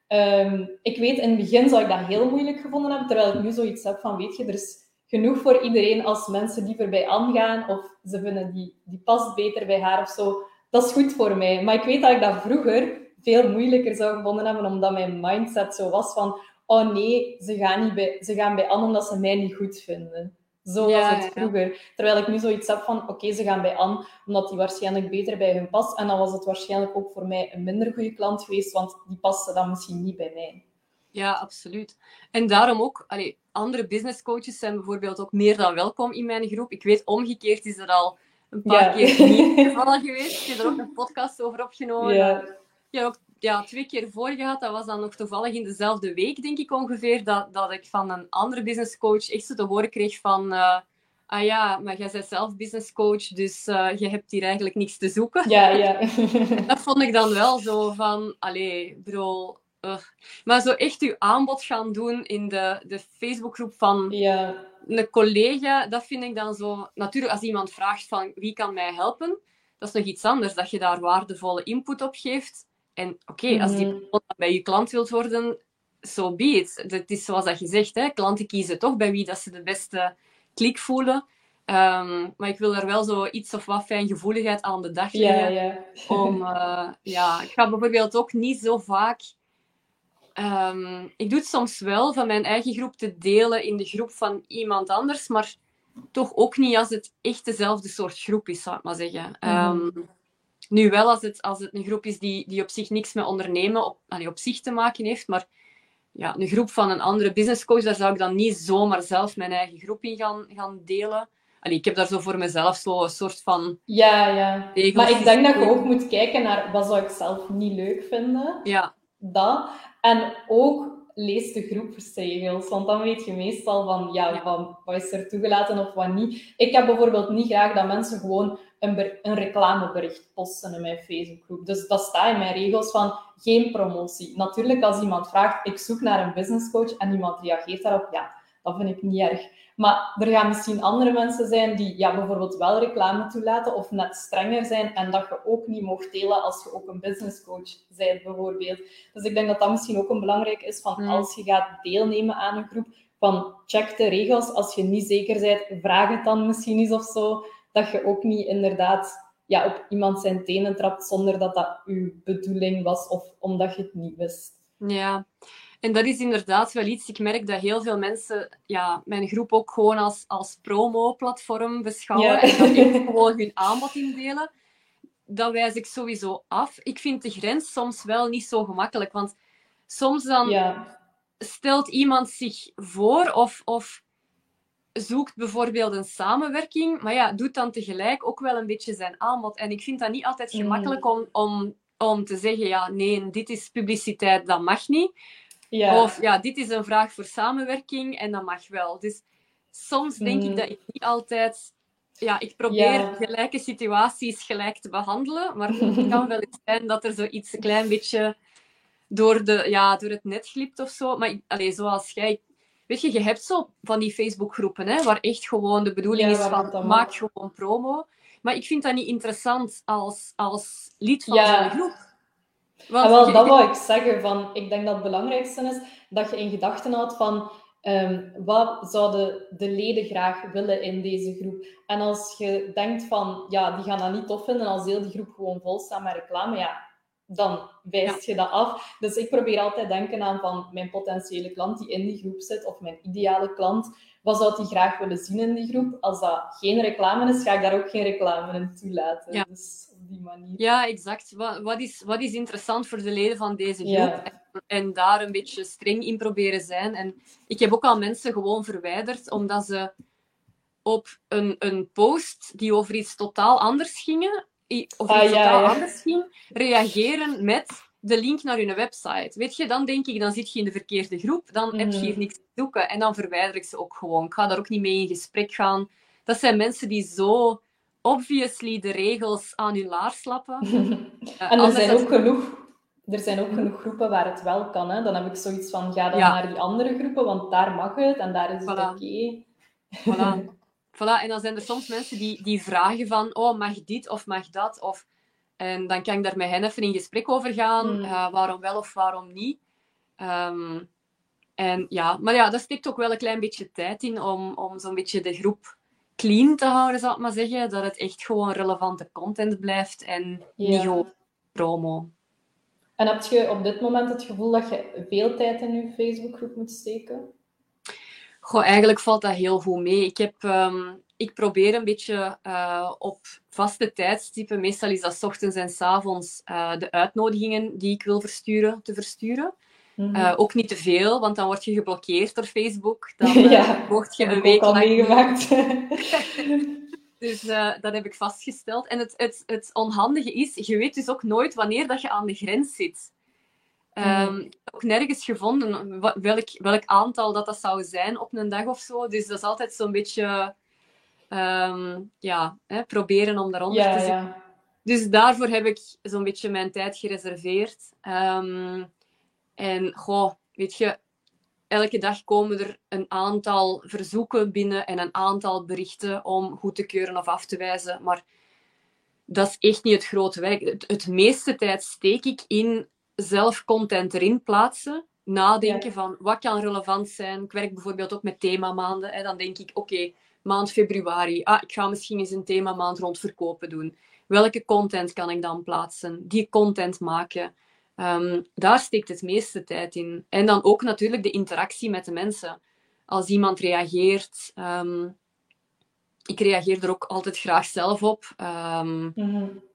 Ehm, ik weet, in het begin zou ik dat heel moeilijk gevonden hebben, terwijl ik nu zoiets heb van, weet je, er is genoeg voor iedereen als mensen liever bij Anne gaan of ze vinden die, die past beter bij haar of zo. Dat is goed voor mij. Maar ik weet dat ik dat vroeger veel moeilijker zou gevonden hebben, omdat mijn mindset zo was van oh nee, ze gaan, niet bij, ze gaan bij Anne omdat ze mij niet goed vinden. Zo was het vroeger. Terwijl ik nu zoiets heb van, oké, ze gaan bij Anne, omdat die waarschijnlijk beter bij hun past. En dan was het waarschijnlijk ook voor mij een minder goede klant geweest, want die paste dan misschien niet bij mij. Ja, absoluut. En daarom ook, allee, andere business coaches zijn bijvoorbeeld ook meer dan welkom in mijn groep. Ik weet, omgekeerd is er al een paar keer niet gevallen geweest. Ik heb er ook een podcast over opgenomen. Ja. Ik heb ook ja, twee keer voor gehad. Dat was dan nog toevallig in dezelfde week, denk ik ongeveer, dat, dat ik van een andere business coach echt zo te horen kreeg van... Uh, ah ja, maar jij bent zelf business coach, dus uh, je hebt hier eigenlijk niks te zoeken. Ja, ja. dat vond ik dan wel zo van, allee, bro, maar zo echt uw aanbod gaan doen in de, de Facebookgroep van ja. een collega, dat vind ik dan zo... Natuurlijk, als iemand vraagt van wie kan mij helpen, dat is nog iets anders, dat je daar waardevolle input op geeft. En oké, als die mhm. persoon bij je klant wilt worden, so be it. Het is zoals dat je zegt, hè, klanten kiezen toch bij wie dat ze de beste klik voelen. Ehm, maar ik wil er wel zo iets of wat fijngevoeligheid aan de dag leggen. Om, uh, ja, ik ga bijvoorbeeld ook niet zo vaak Ehm, ik doe het soms wel van mijn eigen groep te delen in de groep van iemand anders, maar toch ook niet als het echt dezelfde soort groep is, zou ik maar zeggen. Mhm. Ehm, nu wel als het, als het een groep is die, die op zich niks met ondernemen op, op zich te maken heeft, maar ja, een groep van een andere business coach, daar zou ik dan niet zomaar zelf mijn eigen groep in gaan, gaan delen. Allee, ik heb daar zo voor mezelf zo een soort van. Ja, ja. Maar ik denk dat je ook moet kijken naar wat zou ik zelf niet leuk vinden. Ja. Dat. En ook lees de groepsregels, want dan weet je meestal van, ja, van wat is er toegelaten of wat niet. Ik heb bijvoorbeeld niet graag dat mensen gewoon een, een reclamebericht posten in mijn Facebookgroep. Dus dat staat in mijn regels van geen promotie. Natuurlijk, als iemand vraagt, ik zoek naar een businesscoach en iemand reageert daarop, ja, dat vind ik niet erg. Maar er gaan misschien andere mensen zijn die ja, bijvoorbeeld wel reclame toelaten of net strenger zijn en dat je ook niet mocht delen als je ook een businesscoach bent, bijvoorbeeld. Dus ik denk dat dat misschien ook een belangrijk is van hmm. als je gaat deelnemen aan een groep, van check de regels. Als je niet zeker bent, vraag het dan misschien eens of zo. Dat je ook niet inderdaad ja, op iemand zijn tenen trapt zonder dat dat uw bedoeling was of omdat je het niet wist. Ja, en dat is inderdaad wel iets. Ik merk dat heel veel mensen ja, mijn groep ook gewoon als, als promo-platform beschouwen. En dat die gewoon hun aanbod indelen. Dat wijs ik sowieso af. Ik vind de grens soms wel niet zo gemakkelijk. Want soms dan ja. stelt iemand zich voor of, of zoekt bijvoorbeeld een samenwerking. Maar ja, doet dan tegelijk ook wel een beetje zijn aanbod. En ik vind dat niet altijd mm. gemakkelijk om, om, om te zeggen, ja, nee, dit is publiciteit, dat mag niet. Ja. Of ja, dit is een vraag voor samenwerking en dat mag wel. Dus soms denk ik mm. dat ik niet altijd ja, ik probeer gelijke situaties gelijk te behandelen, maar het kan wel eens zijn dat er zoiets een klein beetje door, de, ja, door het net glipt of zo. Maar allez, zoals jij, weet je, je hebt zo van die Facebookgroepen, hè, waar echt gewoon de bedoeling is van, maak gewoon promo. Maar ik vind dat niet interessant als, als lid van zo'n groep. Want wel, dat wou ik zeggen. Van, ik denk dat het belangrijkste is dat je in gedachten houdt van Ehm, wat zouden de leden graag willen in deze groep? En als je denkt van, ja, die gaan dat niet tof vinden als heel die groep gewoon vol staat met reclame, ja, dan wijst je dat af. Dus ik probeer altijd denken aan van mijn potentiële klant die in die groep zit, of mijn ideale klant. Wat zou die graag willen zien in die groep? Als dat geen reclame is, ga ik daar ook geen reclame in toelaten. Ja. Dus die manier. Ja, exact. Wat, wat, is, wat is interessant voor de leden van deze groep? En daar een beetje streng in proberen zijn. En ik heb ook al mensen gewoon verwijderd, omdat ze op een, een post die over iets totaal anders gingen, of ah, iets totaal anders ging, reageren met de link naar hun website. Weet je, dan denk ik, dan zit je in de verkeerde groep, dan heb je hier mhm. niks te zoeken. En dan verwijder ik ze ook gewoon. Ik ga daar ook niet mee in gesprek gaan. Dat zijn mensen die zo obviously de regels aan hun laars slappen. en er zijn ook genoeg er zijn ook genoeg groepen waar het wel kan. Hè? Dan heb ik zoiets van, ga dan naar die andere groepen, want daar mag het en daar is het oké. Voilà. voilà. En dan zijn er soms mensen die, die vragen van, oh, mag dit of mag dat? Of, en dan kan ik daar met hen even in gesprek over gaan. Hmm. Eh, waarom wel of waarom niet? Ehm, en ja, maar ja, dat steekt ook wel een klein beetje tijd in om, om zo'n beetje de groep clean te houden, zal ik maar zeggen. Dat het echt gewoon relevante content blijft en niet gewoon promo. En heb je op dit moment het gevoel dat je veel tijd in je Facebookgroep moet steken? Goh, eigenlijk valt dat heel goed mee. Ik, heb, ehm, ik probeer een beetje uh, op vaste tijdstippen, meestal is dat s ochtends en s avonds, uh, de uitnodigingen die ik wil versturen, te versturen. Mm -hmm. uh, ook niet te veel, want dan word je geblokkeerd door Facebook. Dan ja, word je een week lang... meegemaakt. Dus uh, dat heb ik vastgesteld. En het, het, het onhandige is, je weet dus ook nooit wanneer dat je aan de grens zit. Um, Ik heb ook nergens gevonden welk, welk aantal dat, dat zou zijn op een dag of zo. Dus dat is altijd zo'n beetje um, ja, hè, proberen om daaronder ja, te zitten. Ja. Dus daarvoor heb ik zo'n beetje mijn tijd gereserveerd. Um, en goh, weet je, elke dag komen er een aantal verzoeken binnen en een aantal berichten om goed te keuren of af te wijzen. Maar dat is echt niet het grote werk. Het, meeste tijd steek ik in zelf content erin plaatsen. Nadenken van wat kan relevant zijn. Ik werk bijvoorbeeld ook met themamaanden. Hè. Dan denk ik, oké, maand februari. Ah, ik ga misschien eens een themamaand rond verkopen doen. Welke content kan ik dan plaatsen? Die content maken. Um, daar steekt het meeste tijd in. En dan ook natuurlijk de interactie met de mensen. Als iemand reageert, um, ik reageer er ook altijd graag zelf op. Um,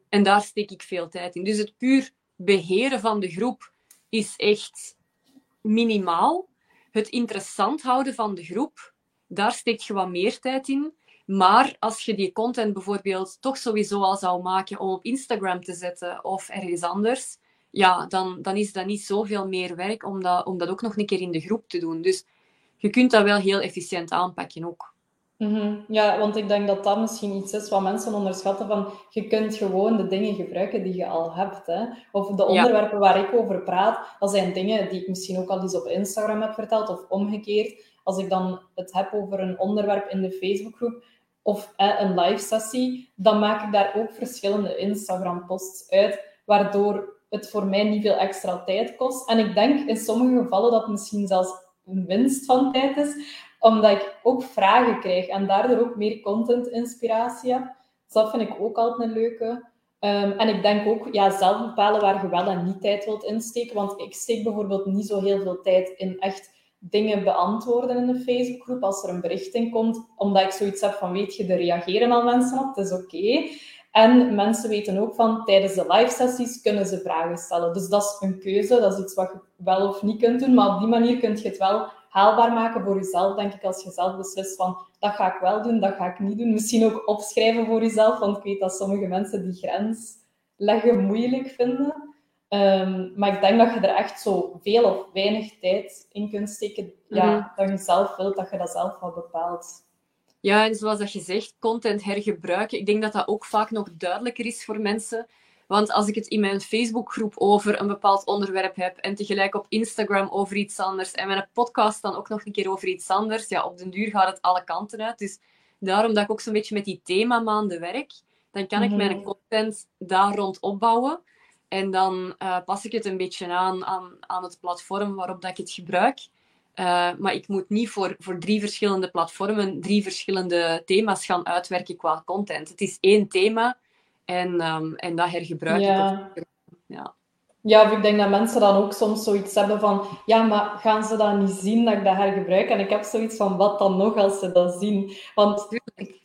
En daar steek ik veel tijd in. Dus het puur beheren van de groep is echt minimaal. Het interessant houden van de groep, daar steek je wat meer tijd in. Maar als je die content bijvoorbeeld toch sowieso al zou maken om op Instagram te zetten of ergens anders, ja, dan, dan is dat niet zoveel meer werk om dat, om dat ook nog een keer in de groep te doen. Dus je kunt dat wel heel efficiënt aanpakken ook. Mm Ja, want ik denk dat dat misschien iets is wat mensen onderschatten van je kunt gewoon de dingen gebruiken die je al hebt. Hè? Of de onderwerpen waar ik over praat, dat zijn dingen die ik misschien ook al eens op Instagram heb verteld of omgekeerd. Als ik dan het heb over een onderwerp in de Facebookgroep of een live sessie, dan maak ik daar ook verschillende Instagram posts uit, waardoor het voor mij niet veel extra tijd kost. En ik denk in sommige gevallen dat het misschien zelfs een winst van tijd is, omdat ik ook vragen krijg en daardoor ook meer content-inspiratie heb. Dus dat vind ik ook altijd een leuke. Um, en ik denk ook ja, zelf bepalen waar je wel en niet tijd wilt insteken. Want ik steek bijvoorbeeld niet zo heel veel tijd in echt dingen beantwoorden in de Facebookgroep als er een bericht in komt. Omdat ik zoiets heb van, weet je, er reageren al mensen op, het is oké. En mensen weten ook van tijdens de live sessies kunnen ze vragen stellen. Dus dat is een keuze, dat is iets wat je wel of niet kunt doen. Maar op die manier kun je het wel haalbaar maken voor jezelf, denk ik, als je zelf beslist van dat ga ik wel doen, dat ga ik niet doen. Misschien ook opschrijven voor jezelf, want ik weet dat sommige mensen die grens leggen moeilijk vinden. Ehm, maar ik denk dat je er echt zo veel of weinig tijd in kunt steken. Ja, Mhm. dat je zelf wilt, dat je dat zelf wel bepaalt. Ja, en zoals dat je zegt, content hergebruiken. Ik denk dat dat ook vaak nog duidelijker is voor mensen. Want als ik het in mijn Facebookgroep over een bepaald onderwerp heb en tegelijk op Instagram over iets anders en mijn podcast dan ook nog een keer over iets anders, ja, op den duur gaat het alle kanten uit. Dus daarom dat ik ook zo'n beetje met die themamaanden werk, dan kan ik Mhm. mijn content daar rond opbouwen. En dan eh, pas ik het een beetje aan, aan aan het platform waarop dat ik het gebruik. Uh, maar ik moet niet voor, voor drie verschillende platformen drie verschillende thema's gaan uitwerken qua content. Het is één thema en, um, en dat hergebruik ik. Ja. Ja, of ik denk dat mensen dan ook soms zoiets hebben van, ja, maar gaan ze dan niet zien dat ik dat hergebruik? En ik heb zoiets van, wat dan nog als ze dat zien? Want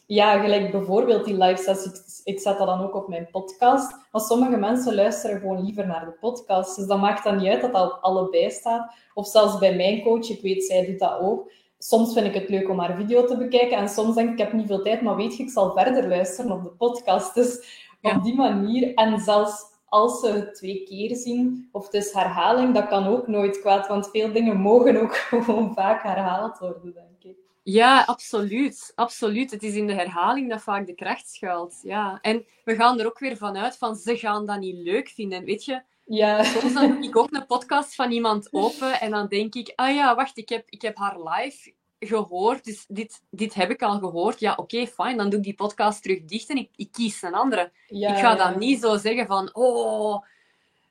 ja, gelijk bijvoorbeeld die live sessies, ik zet dat dan ook op mijn podcast, maar sommige mensen luisteren gewoon liever naar de podcast. Dus dat maakt dan niet uit dat dat op allebei staat. Of zelfs bij mijn coach, ik weet, zij doet dat ook. Soms vind ik het leuk om haar video te bekijken en soms denk ik, ik heb niet veel tijd, maar weet je, ik zal verder luisteren op de podcast. Dus Ja. op die manier, en zelfs als ze het twee keer zien, of het is herhaling, dat kan ook nooit kwaad, want veel dingen mogen ook gewoon vaak herhaald worden, denk ik. Ja, absoluut. Absoluut. Het is in de herhaling dat vaak de kracht schuilt. Ja. En we gaan er ook weer vanuit van ze gaan dat niet leuk vinden. Weet je, Ja, soms dan doe ik ook een podcast van iemand open en dan denk ik, ah ja, wacht, ik heb, ik heb haar live gehoord, dus dit, dit heb ik al gehoord. Ja, oké, fijn, dan doe ik die podcast terug dicht en ik, ik kies een andere. ja, ik ga dan niet zo zeggen van, oh,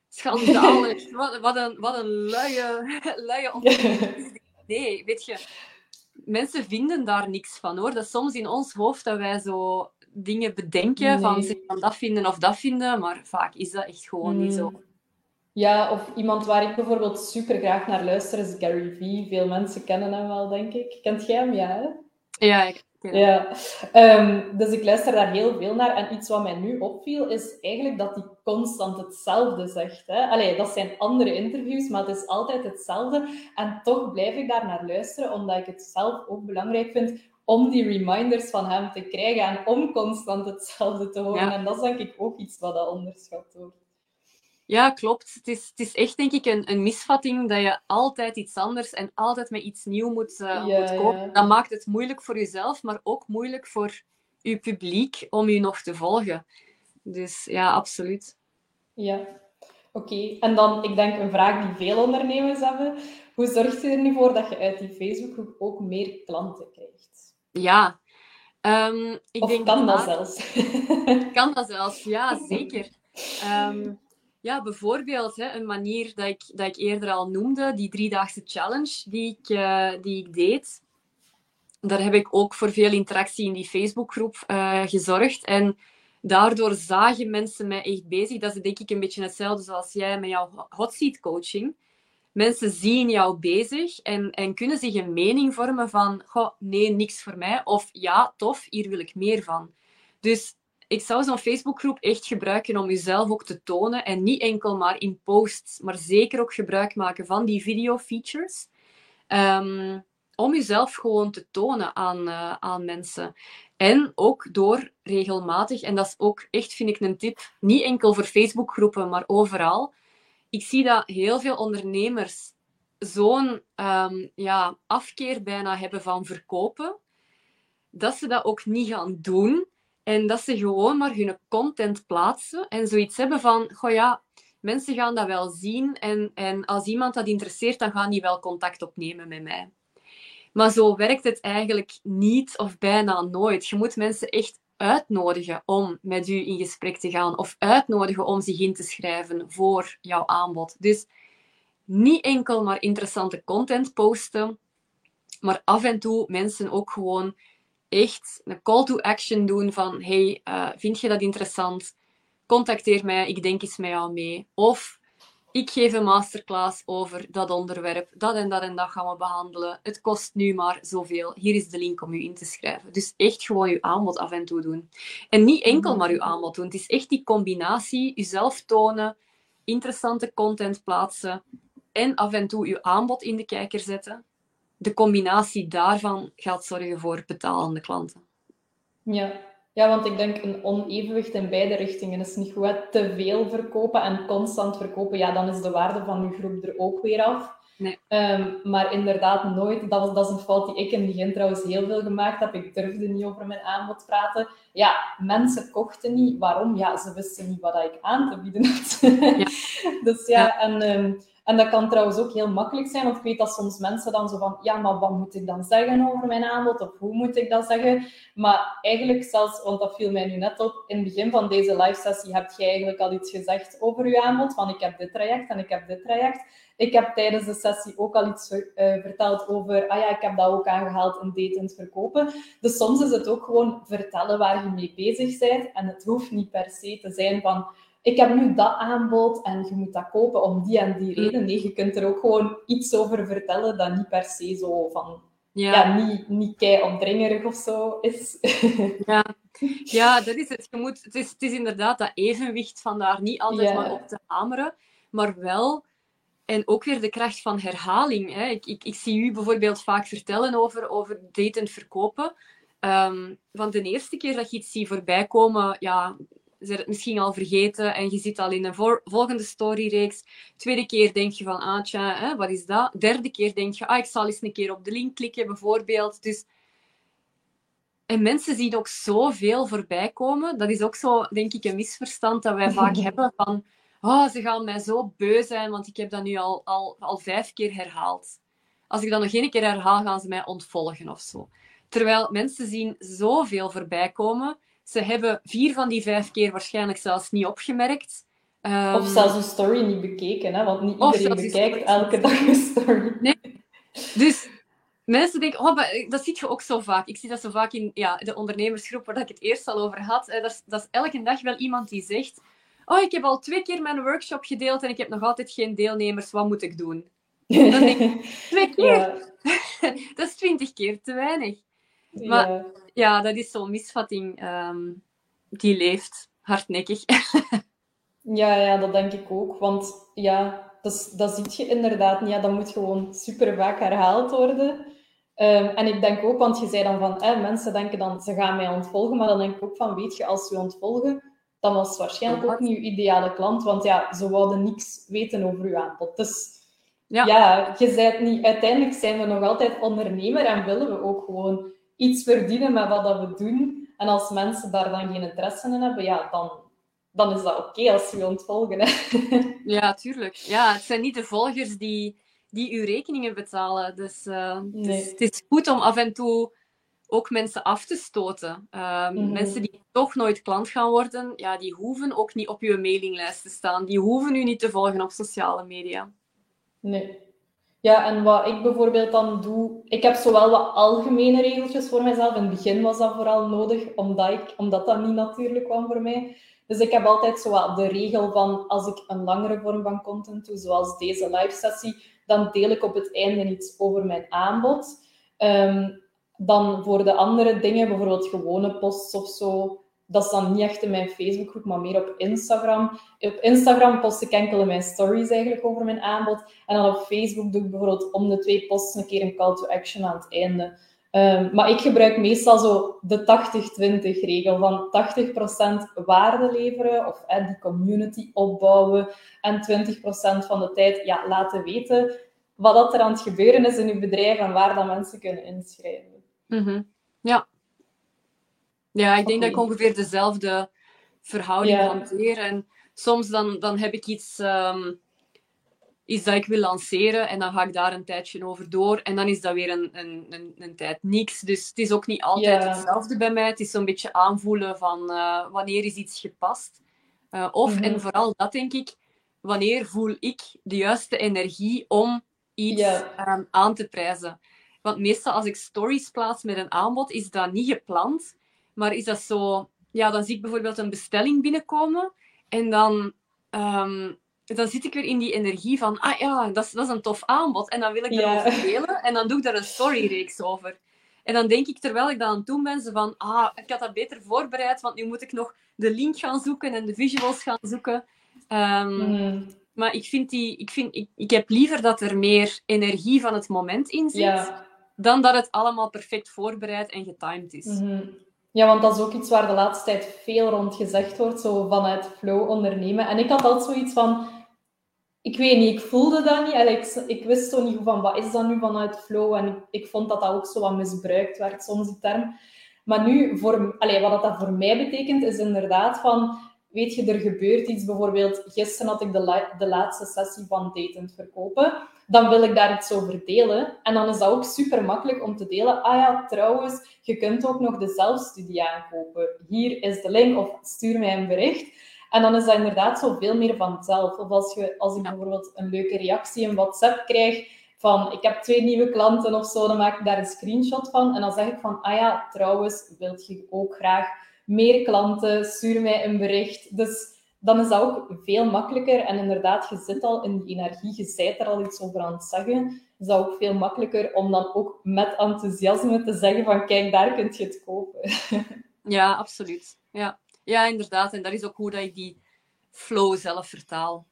schandalig, wat, wat, een, wat een luie, luie opmerking. Nee, weet je, mensen vinden daar niks van hoor. Dat is soms in ons hoofd dat wij zo dingen bedenken van ze gaan dat vinden of dat vinden, maar vaak is dat echt gewoon niet zo. Ja, of iemand waar ik bijvoorbeeld super graag naar luister is Gary Vee. Veel mensen kennen hem wel, denk ik. Kent jij hem? Ja, hè? Ja, ik ken. Ja, Ehm, dus ik luister daar heel veel naar. En iets wat mij nu opviel, is eigenlijk dat hij constant hetzelfde zegt. Hè? Allee, dat zijn andere interviews, maar het is altijd hetzelfde. En toch blijf ik daar naar luisteren, omdat ik het zelf ook belangrijk vind om die reminders van hem te krijgen en om constant hetzelfde te horen. Ja. En dat is denk ik ook iets wat dat onderschat wordt. Ja, klopt. Het is, het is echt, denk ik, een, een misvatting dat je altijd iets anders en altijd met iets nieuws moet, Ja, moet kopen. ja. Dat maakt het moeilijk voor jezelf, maar ook moeilijk voor je publiek om je nog te volgen. Dus ja, absoluut. Ja, oké. En dan, ik denk een vraag die veel ondernemers hebben. Hoe zorg je er nu voor dat je uit die Facebookgroep ook meer klanten krijgt? Ja. Ehm, ik of denk kan dat zelfs? Kan dat zelfs, ja, zeker. Ehm, ja, bijvoorbeeld hè, een manier dat ik, dat ik eerder al noemde, die driedaagse challenge die ik, eh, die ik deed. Daar heb ik ook voor veel interactie in die Facebookgroep eh, gezorgd. En daardoor zagen mensen mij echt bezig. Dat is denk ik een beetje hetzelfde zoals jij met jouw hot seat coaching. Mensen zien jou bezig en, en kunnen zich een mening vormen van goh, nee, niks voor mij. Of ja, tof, hier wil ik meer van. Dus ik zou zo'n Facebookgroep echt gebruiken om jezelf ook te tonen. En niet enkel maar in posts, maar zeker ook gebruik maken van die video features. Ehm, om jezelf gewoon te tonen aan, eh, aan mensen. En ook door regelmatig, en dat is ook echt, vind ik, een tip, niet enkel voor Facebookgroepen, maar overal. Ik zie dat heel veel ondernemers zo'n ehm, ja, afkeer bijna hebben van verkopen, dat ze dat ook niet gaan doen. En dat ze gewoon maar hun content plaatsen en zoiets hebben van, goh ja, mensen gaan dat wel zien en, en als iemand dat interesseert, dan gaan die wel contact opnemen met mij. Maar zo werkt het eigenlijk niet of bijna nooit. Je moet mensen echt uitnodigen om met u in gesprek te gaan of uitnodigen om zich in te schrijven voor jouw aanbod. Dus niet enkel maar interessante content posten, maar af en toe mensen ook gewoon echt een call to action doen van hey, uh, vind je dat interessant? Contacteer mij, ik denk eens met jou mee. Of ik geef een masterclass over dat onderwerp. Dat en dat en dat gaan we behandelen. Het kost nu maar zoveel. Hier is de link om u in te schrijven. Dus echt gewoon uw aanbod af en toe doen. En niet enkel maar uw aanbod doen. Het is echt die combinatie, uzelf tonen, interessante content plaatsen en af en toe uw aanbod in de kijker zetten. De combinatie daarvan gaat zorgen voor betalende klanten. Ja, Ja, want ik denk een onevenwicht in beide richtingen is niet goed. Te veel verkopen en constant verkopen, ja, dan is de waarde van je groep er ook weer af. Nee. Ehm, maar inderdaad, nooit. Dat, was, dat is een fout die ik in het begin trouwens heel veel gemaakt heb. Ik durfde niet over mijn aanbod praten. Ja, mensen kochten niet. Waarom? Ja, ze wisten niet wat ik aan te bieden had. Ja. dus ja, ja. en ehm, en dat kan trouwens ook heel makkelijk zijn, want ik weet dat soms mensen dan zo van, ja, maar wat moet ik dan zeggen over mijn aanbod? Of hoe moet ik dat zeggen? Maar eigenlijk zelfs, want dat viel mij nu net op, in het begin van deze live sessie heb je eigenlijk al iets gezegd over je aanbod, van ik heb dit traject en ik heb dit traject. Ik heb tijdens de sessie ook al iets uh, verteld over, ah ja, ik heb dat ook aangehaald in datend verkopen. Dus soms is het ook gewoon vertellen waar je mee bezig bent. En het hoeft niet per se te zijn van, ik heb nu dat aanbod en je moet dat kopen om die en die reden. Nee, je kunt er ook gewoon iets over vertellen dat niet per se zo van... Ja, ja niet, niet kei opdringerig of zo is. ja. ja, dat is het. Je moet, het, is, het is inderdaad dat evenwicht van daar niet altijd maar op te hameren, maar wel... En ook weer de kracht van herhaling. Hè. Ik, ik, ik zie u bijvoorbeeld vaak vertellen over, over daten verkopen. Um, van de eerste keer dat je iets ziet voorbij komen, ja, ze het misschien al vergeten en je zit al in een volgende storyreeks. Tweede keer denk je van, ah tja, hè, wat is dat? Derde keer denk je, ah, ik zal eens een keer op de link klikken, bijvoorbeeld. Dus... En mensen zien ook zoveel voorbij komen. Dat is ook zo, denk ik, een misverstand dat wij vaak hebben van, oh, ze gaan mij zo beu zijn, want ik heb dat nu al, al, al vijf keer herhaald. Als ik dat nog één keer herhaal, gaan ze mij ontvolgen of zo. Terwijl mensen zien zoveel voorbij komen ze hebben vier van die vijf keer waarschijnlijk zelfs niet opgemerkt. Um, of zelfs een story niet bekeken, hè? want niet iedereen bekijkt elke dag een story. Nee. Dus mensen denken, oh, dat zie je ook zo vaak. Ik zie dat zo vaak in ja, de ondernemersgroep waar ik het eerst al over had. Dat is, dat is elke dag wel iemand die zegt, oh, ik heb al twee keer mijn workshop gedeeld en ik heb nog altijd geen deelnemers, wat moet ik doen? Dan denk ik, twee keer? dat is twintig keer te weinig. Maar ja, dat is zo'n misvatting ehm, die leeft, hardnekkig. ja, ja, dat denk ik ook. Want ja, dat, dat zie je inderdaad niet. Ja, dat moet gewoon super vaak herhaald worden. Ehm, en ik denk ook, want je zei dan van, eh, mensen denken dan, ze gaan mij ontvolgen. Maar dan denk ik ook van, weet je, als ze ontvolgen, dan was het waarschijnlijk ook niet je ideale klant. Want ja, ze wouden niks weten over je aanbod. Dus ja, ja je zei niet, uiteindelijk zijn we nog altijd ondernemer en willen we ook gewoon iets verdienen met wat dat we doen. En als mensen daar dan geen interesse in hebben, ja, dan, dan is dat oké als ze je ontvolgen. Hè. Ja, tuurlijk. Ja, het zijn niet de volgers die, die uw rekeningen betalen. Dus uh, het, is, het, is, goed om af en toe ook mensen af te stoten. Uh, Mensen die toch nooit klant gaan worden, ja, die hoeven ook niet op uw mailinglijst te staan. Die hoeven u niet te volgen op sociale media. Nee, ja, en wat ik bijvoorbeeld dan doe, ik heb zowel wat algemene regeltjes voor mezelf. In het begin was dat vooral nodig, omdat, ik, omdat dat niet natuurlijk kwam voor mij. Dus ik heb altijd zo de regel van als ik een langere vorm van content doe, zoals deze live sessie, dan deel ik op het einde iets over mijn aanbod. Ehm, dan voor de andere dingen, bijvoorbeeld gewone posts of zo, dat is dan niet echt in mijn Facebookgroep, maar meer op Instagram. Op Instagram post ik enkel mijn stories eigenlijk over mijn aanbod. En dan op Facebook doe ik bijvoorbeeld om de twee posts een keer een call to action aan het einde. Ehm, maar ik gebruik meestal zo de 80-20 regel van 80% waarde leveren of die community opbouwen en 20% van de tijd ja, laten weten wat dat er aan het gebeuren is in uw bedrijf en waar dat mensen kunnen inschrijven. Mm Ja, ja, ik denk dat ik ongeveer dezelfde verhouding hanteer. En soms dan, dan heb ik iets, um, iets dat ik wil lanceren en dan ga ik daar een tijdje over door. En dan is dat weer een, een, een, een tijd niks. Dus het is ook niet altijd hetzelfde bij mij. Het is zo'n beetje aanvoelen van uh, wanneer is iets gepast. Uh, of, en mhm. vooral dat denk ik, wanneer voel ik de juiste energie om iets um, aan te prijzen. Want meestal als ik stories plaats met een aanbod, is dat niet gepland. Maar is dat zo... Ja, dan zie ik bijvoorbeeld een bestelling binnenkomen en dan, um, dan zit ik weer in die energie van, ah ja, dat is, dat is een tof aanbod. En dan wil ik erover delen en dan doe ik daar een storyreeks over. En dan denk ik, terwijl ik dat aan het doen ben, ze van, ah, ik had dat beter voorbereid, want nu moet ik nog de link gaan zoeken en de visuals gaan zoeken. Um, Maar ik, vind die, ik, vind, ik, ik heb liever dat er meer energie van het moment in zit, dan dat het allemaal perfect voorbereid en getimed is. Mm Ja, want dat is ook iets waar de laatste tijd veel rond gezegd wordt, zo vanuit flow ondernemen. En ik had altijd zoiets van, ik weet niet, ik voelde dat niet. ik, ik wist zo niet van, wat is dat nu vanuit flow? En ik, vond dat dat ook zo wat misbruikt werd, soms die term. Maar nu, voor, allee, wat dat voor mij betekent, is inderdaad van, weet je, er gebeurt iets. Bijvoorbeeld, gisteren had ik de, de laatste sessie van Datend Verkopen. Dan wil ik daar iets over delen. En dan is dat ook super makkelijk om te delen. Ah ja, trouwens, je kunt ook nog de zelfstudie aankopen. Hier is de link of stuur mij een bericht. En dan is dat inderdaad zo veel meer vanzelf. Of als, je, als ik bijvoorbeeld een leuke reactie in WhatsApp krijg van ik heb twee nieuwe klanten of zo, dan maak ik daar een screenshot van. En dan zeg ik van, ah ja, trouwens, wilt je ook graag meer klanten, stuur mij een bericht. Dus dan is dat ook veel makkelijker. En inderdaad, je zit al in die energie, je bent er al iets over aan het zeggen. Is dat ook veel makkelijker om dan ook met enthousiasme te zeggen van kijk, daar kun je het kopen. Ja, absoluut. Ja. ja, inderdaad. En dat is ook hoe dat ik die flow zelf vertaal.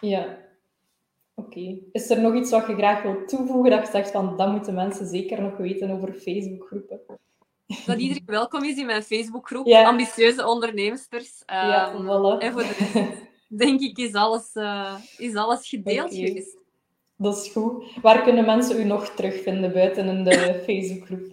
Ja, Oké. Is er nog iets wat je graag wilt toevoegen dat je zegt van dat moeten mensen zeker nog weten over Facebookgroepen? Dat iedereen welkom is in mijn Facebookgroep, ambitieuze ondernemers. ja, voilà. En voor de rest, denk ik, is alles, uh, is alles gedeeld okay. Dat is goed. Waar kunnen mensen u nog terugvinden buiten in de Facebookgroep?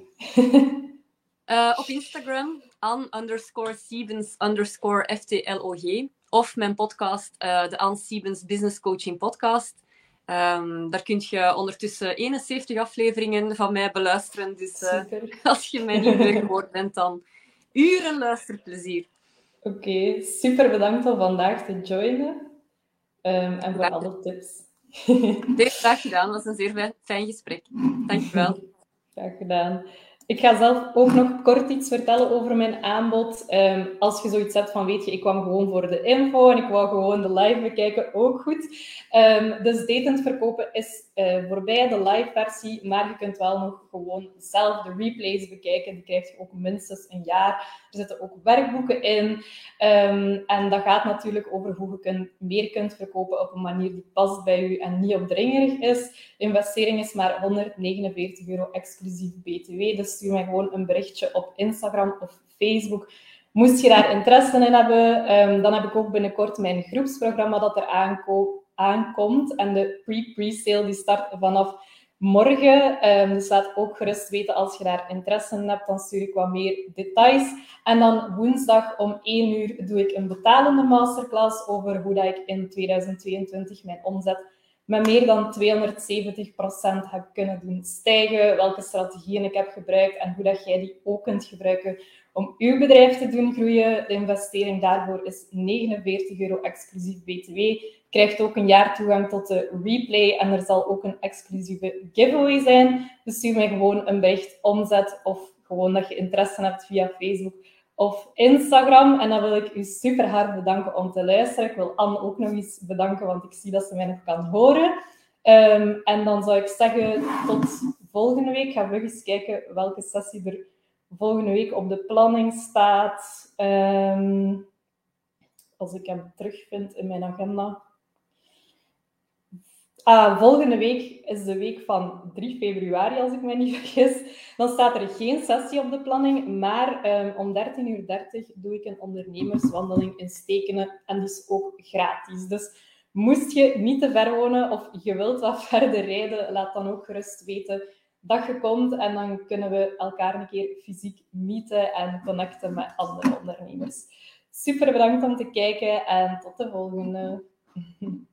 uh, op Instagram, an underscore Siebens underscore FTLOG. Of mijn podcast, uh, de Anne Siebens Business Coaching Podcast. Um, daar kun je ondertussen 71 afleveringen van mij beluisteren. Dus uh, als je mij niet meer gehoord bent, dan uren luisterplezier. Oké, super bedankt om vandaag te joinen. Um, en voor alle tips. Heel graag gedaan, dat was een zeer fijn gesprek. Dankjewel. Graag gedaan. Ik ga zelf ook nog kort iets vertellen over mijn aanbod. Ehm, als je zoiets hebt van, weet je, ik kwam gewoon voor de info en ik wou gewoon de live bekijken, ook goed. Dus datend verkopen is uh, voorbij, de live versie, maar je kunt wel nog gewoon zelf de replays bekijken. Die krijg je ook minstens een jaar. Er zitten ook werkboeken in. Um, en dat gaat natuurlijk over hoe je kunt, meer kunt verkopen op een manier die past bij u en niet opdringerig is. De investering is maar 149 euro exclusief BTW. Dus stuur mij gewoon een berichtje op Instagram of Facebook. Moest je daar interesse in hebben, um, dan heb ik ook binnenkort mijn groepsprogramma dat er aankomt. En de pre-pre-sale die start vanaf morgen. Um, dus laat ook gerust weten als je daar interesse in hebt. Dan stuur ik wat meer details. En dan woensdag om 1 uur doe ik een betalende masterclass over hoe dat ik in 2022 mijn omzet met meer dan 270% heb kunnen doen stijgen, welke strategieën ik heb gebruikt en hoe dat jij die ook kunt gebruiken om uw bedrijf te doen groeien. De investering daarvoor is 49 euro exclusief BTW. Krijgt ook een jaar toegang tot de replay en er zal ook een exclusieve giveaway zijn. Dus stuur mij gewoon een bericht omzet of gewoon dat je interesse hebt via Facebook of Instagram. En dan wil ik u super hard bedanken om te luisteren. Ik wil Anne ook nog eens bedanken, want ik zie dat ze mij nog kan horen. Ehm, en dan zou ik zeggen tot volgende week. Ga we eens kijken welke sessie er volgende week op de planning staat. Ehm, als ik hem terugvind in mijn agenda. Ah, volgende week is de week van 3 februari, als ik me niet vergis. Dan staat er geen sessie op de planning, maar um, om 13.30 uur doe ik een ondernemerswandeling in Stekenen. En is ook gratis. Dus moest je niet te ver wonen of je wilt wat verder rijden, laat dan ook gerust weten dat je komt. En dan kunnen we elkaar een keer fysiek meeten en connecten met andere ondernemers. Super bedankt om te kijken en tot de volgende.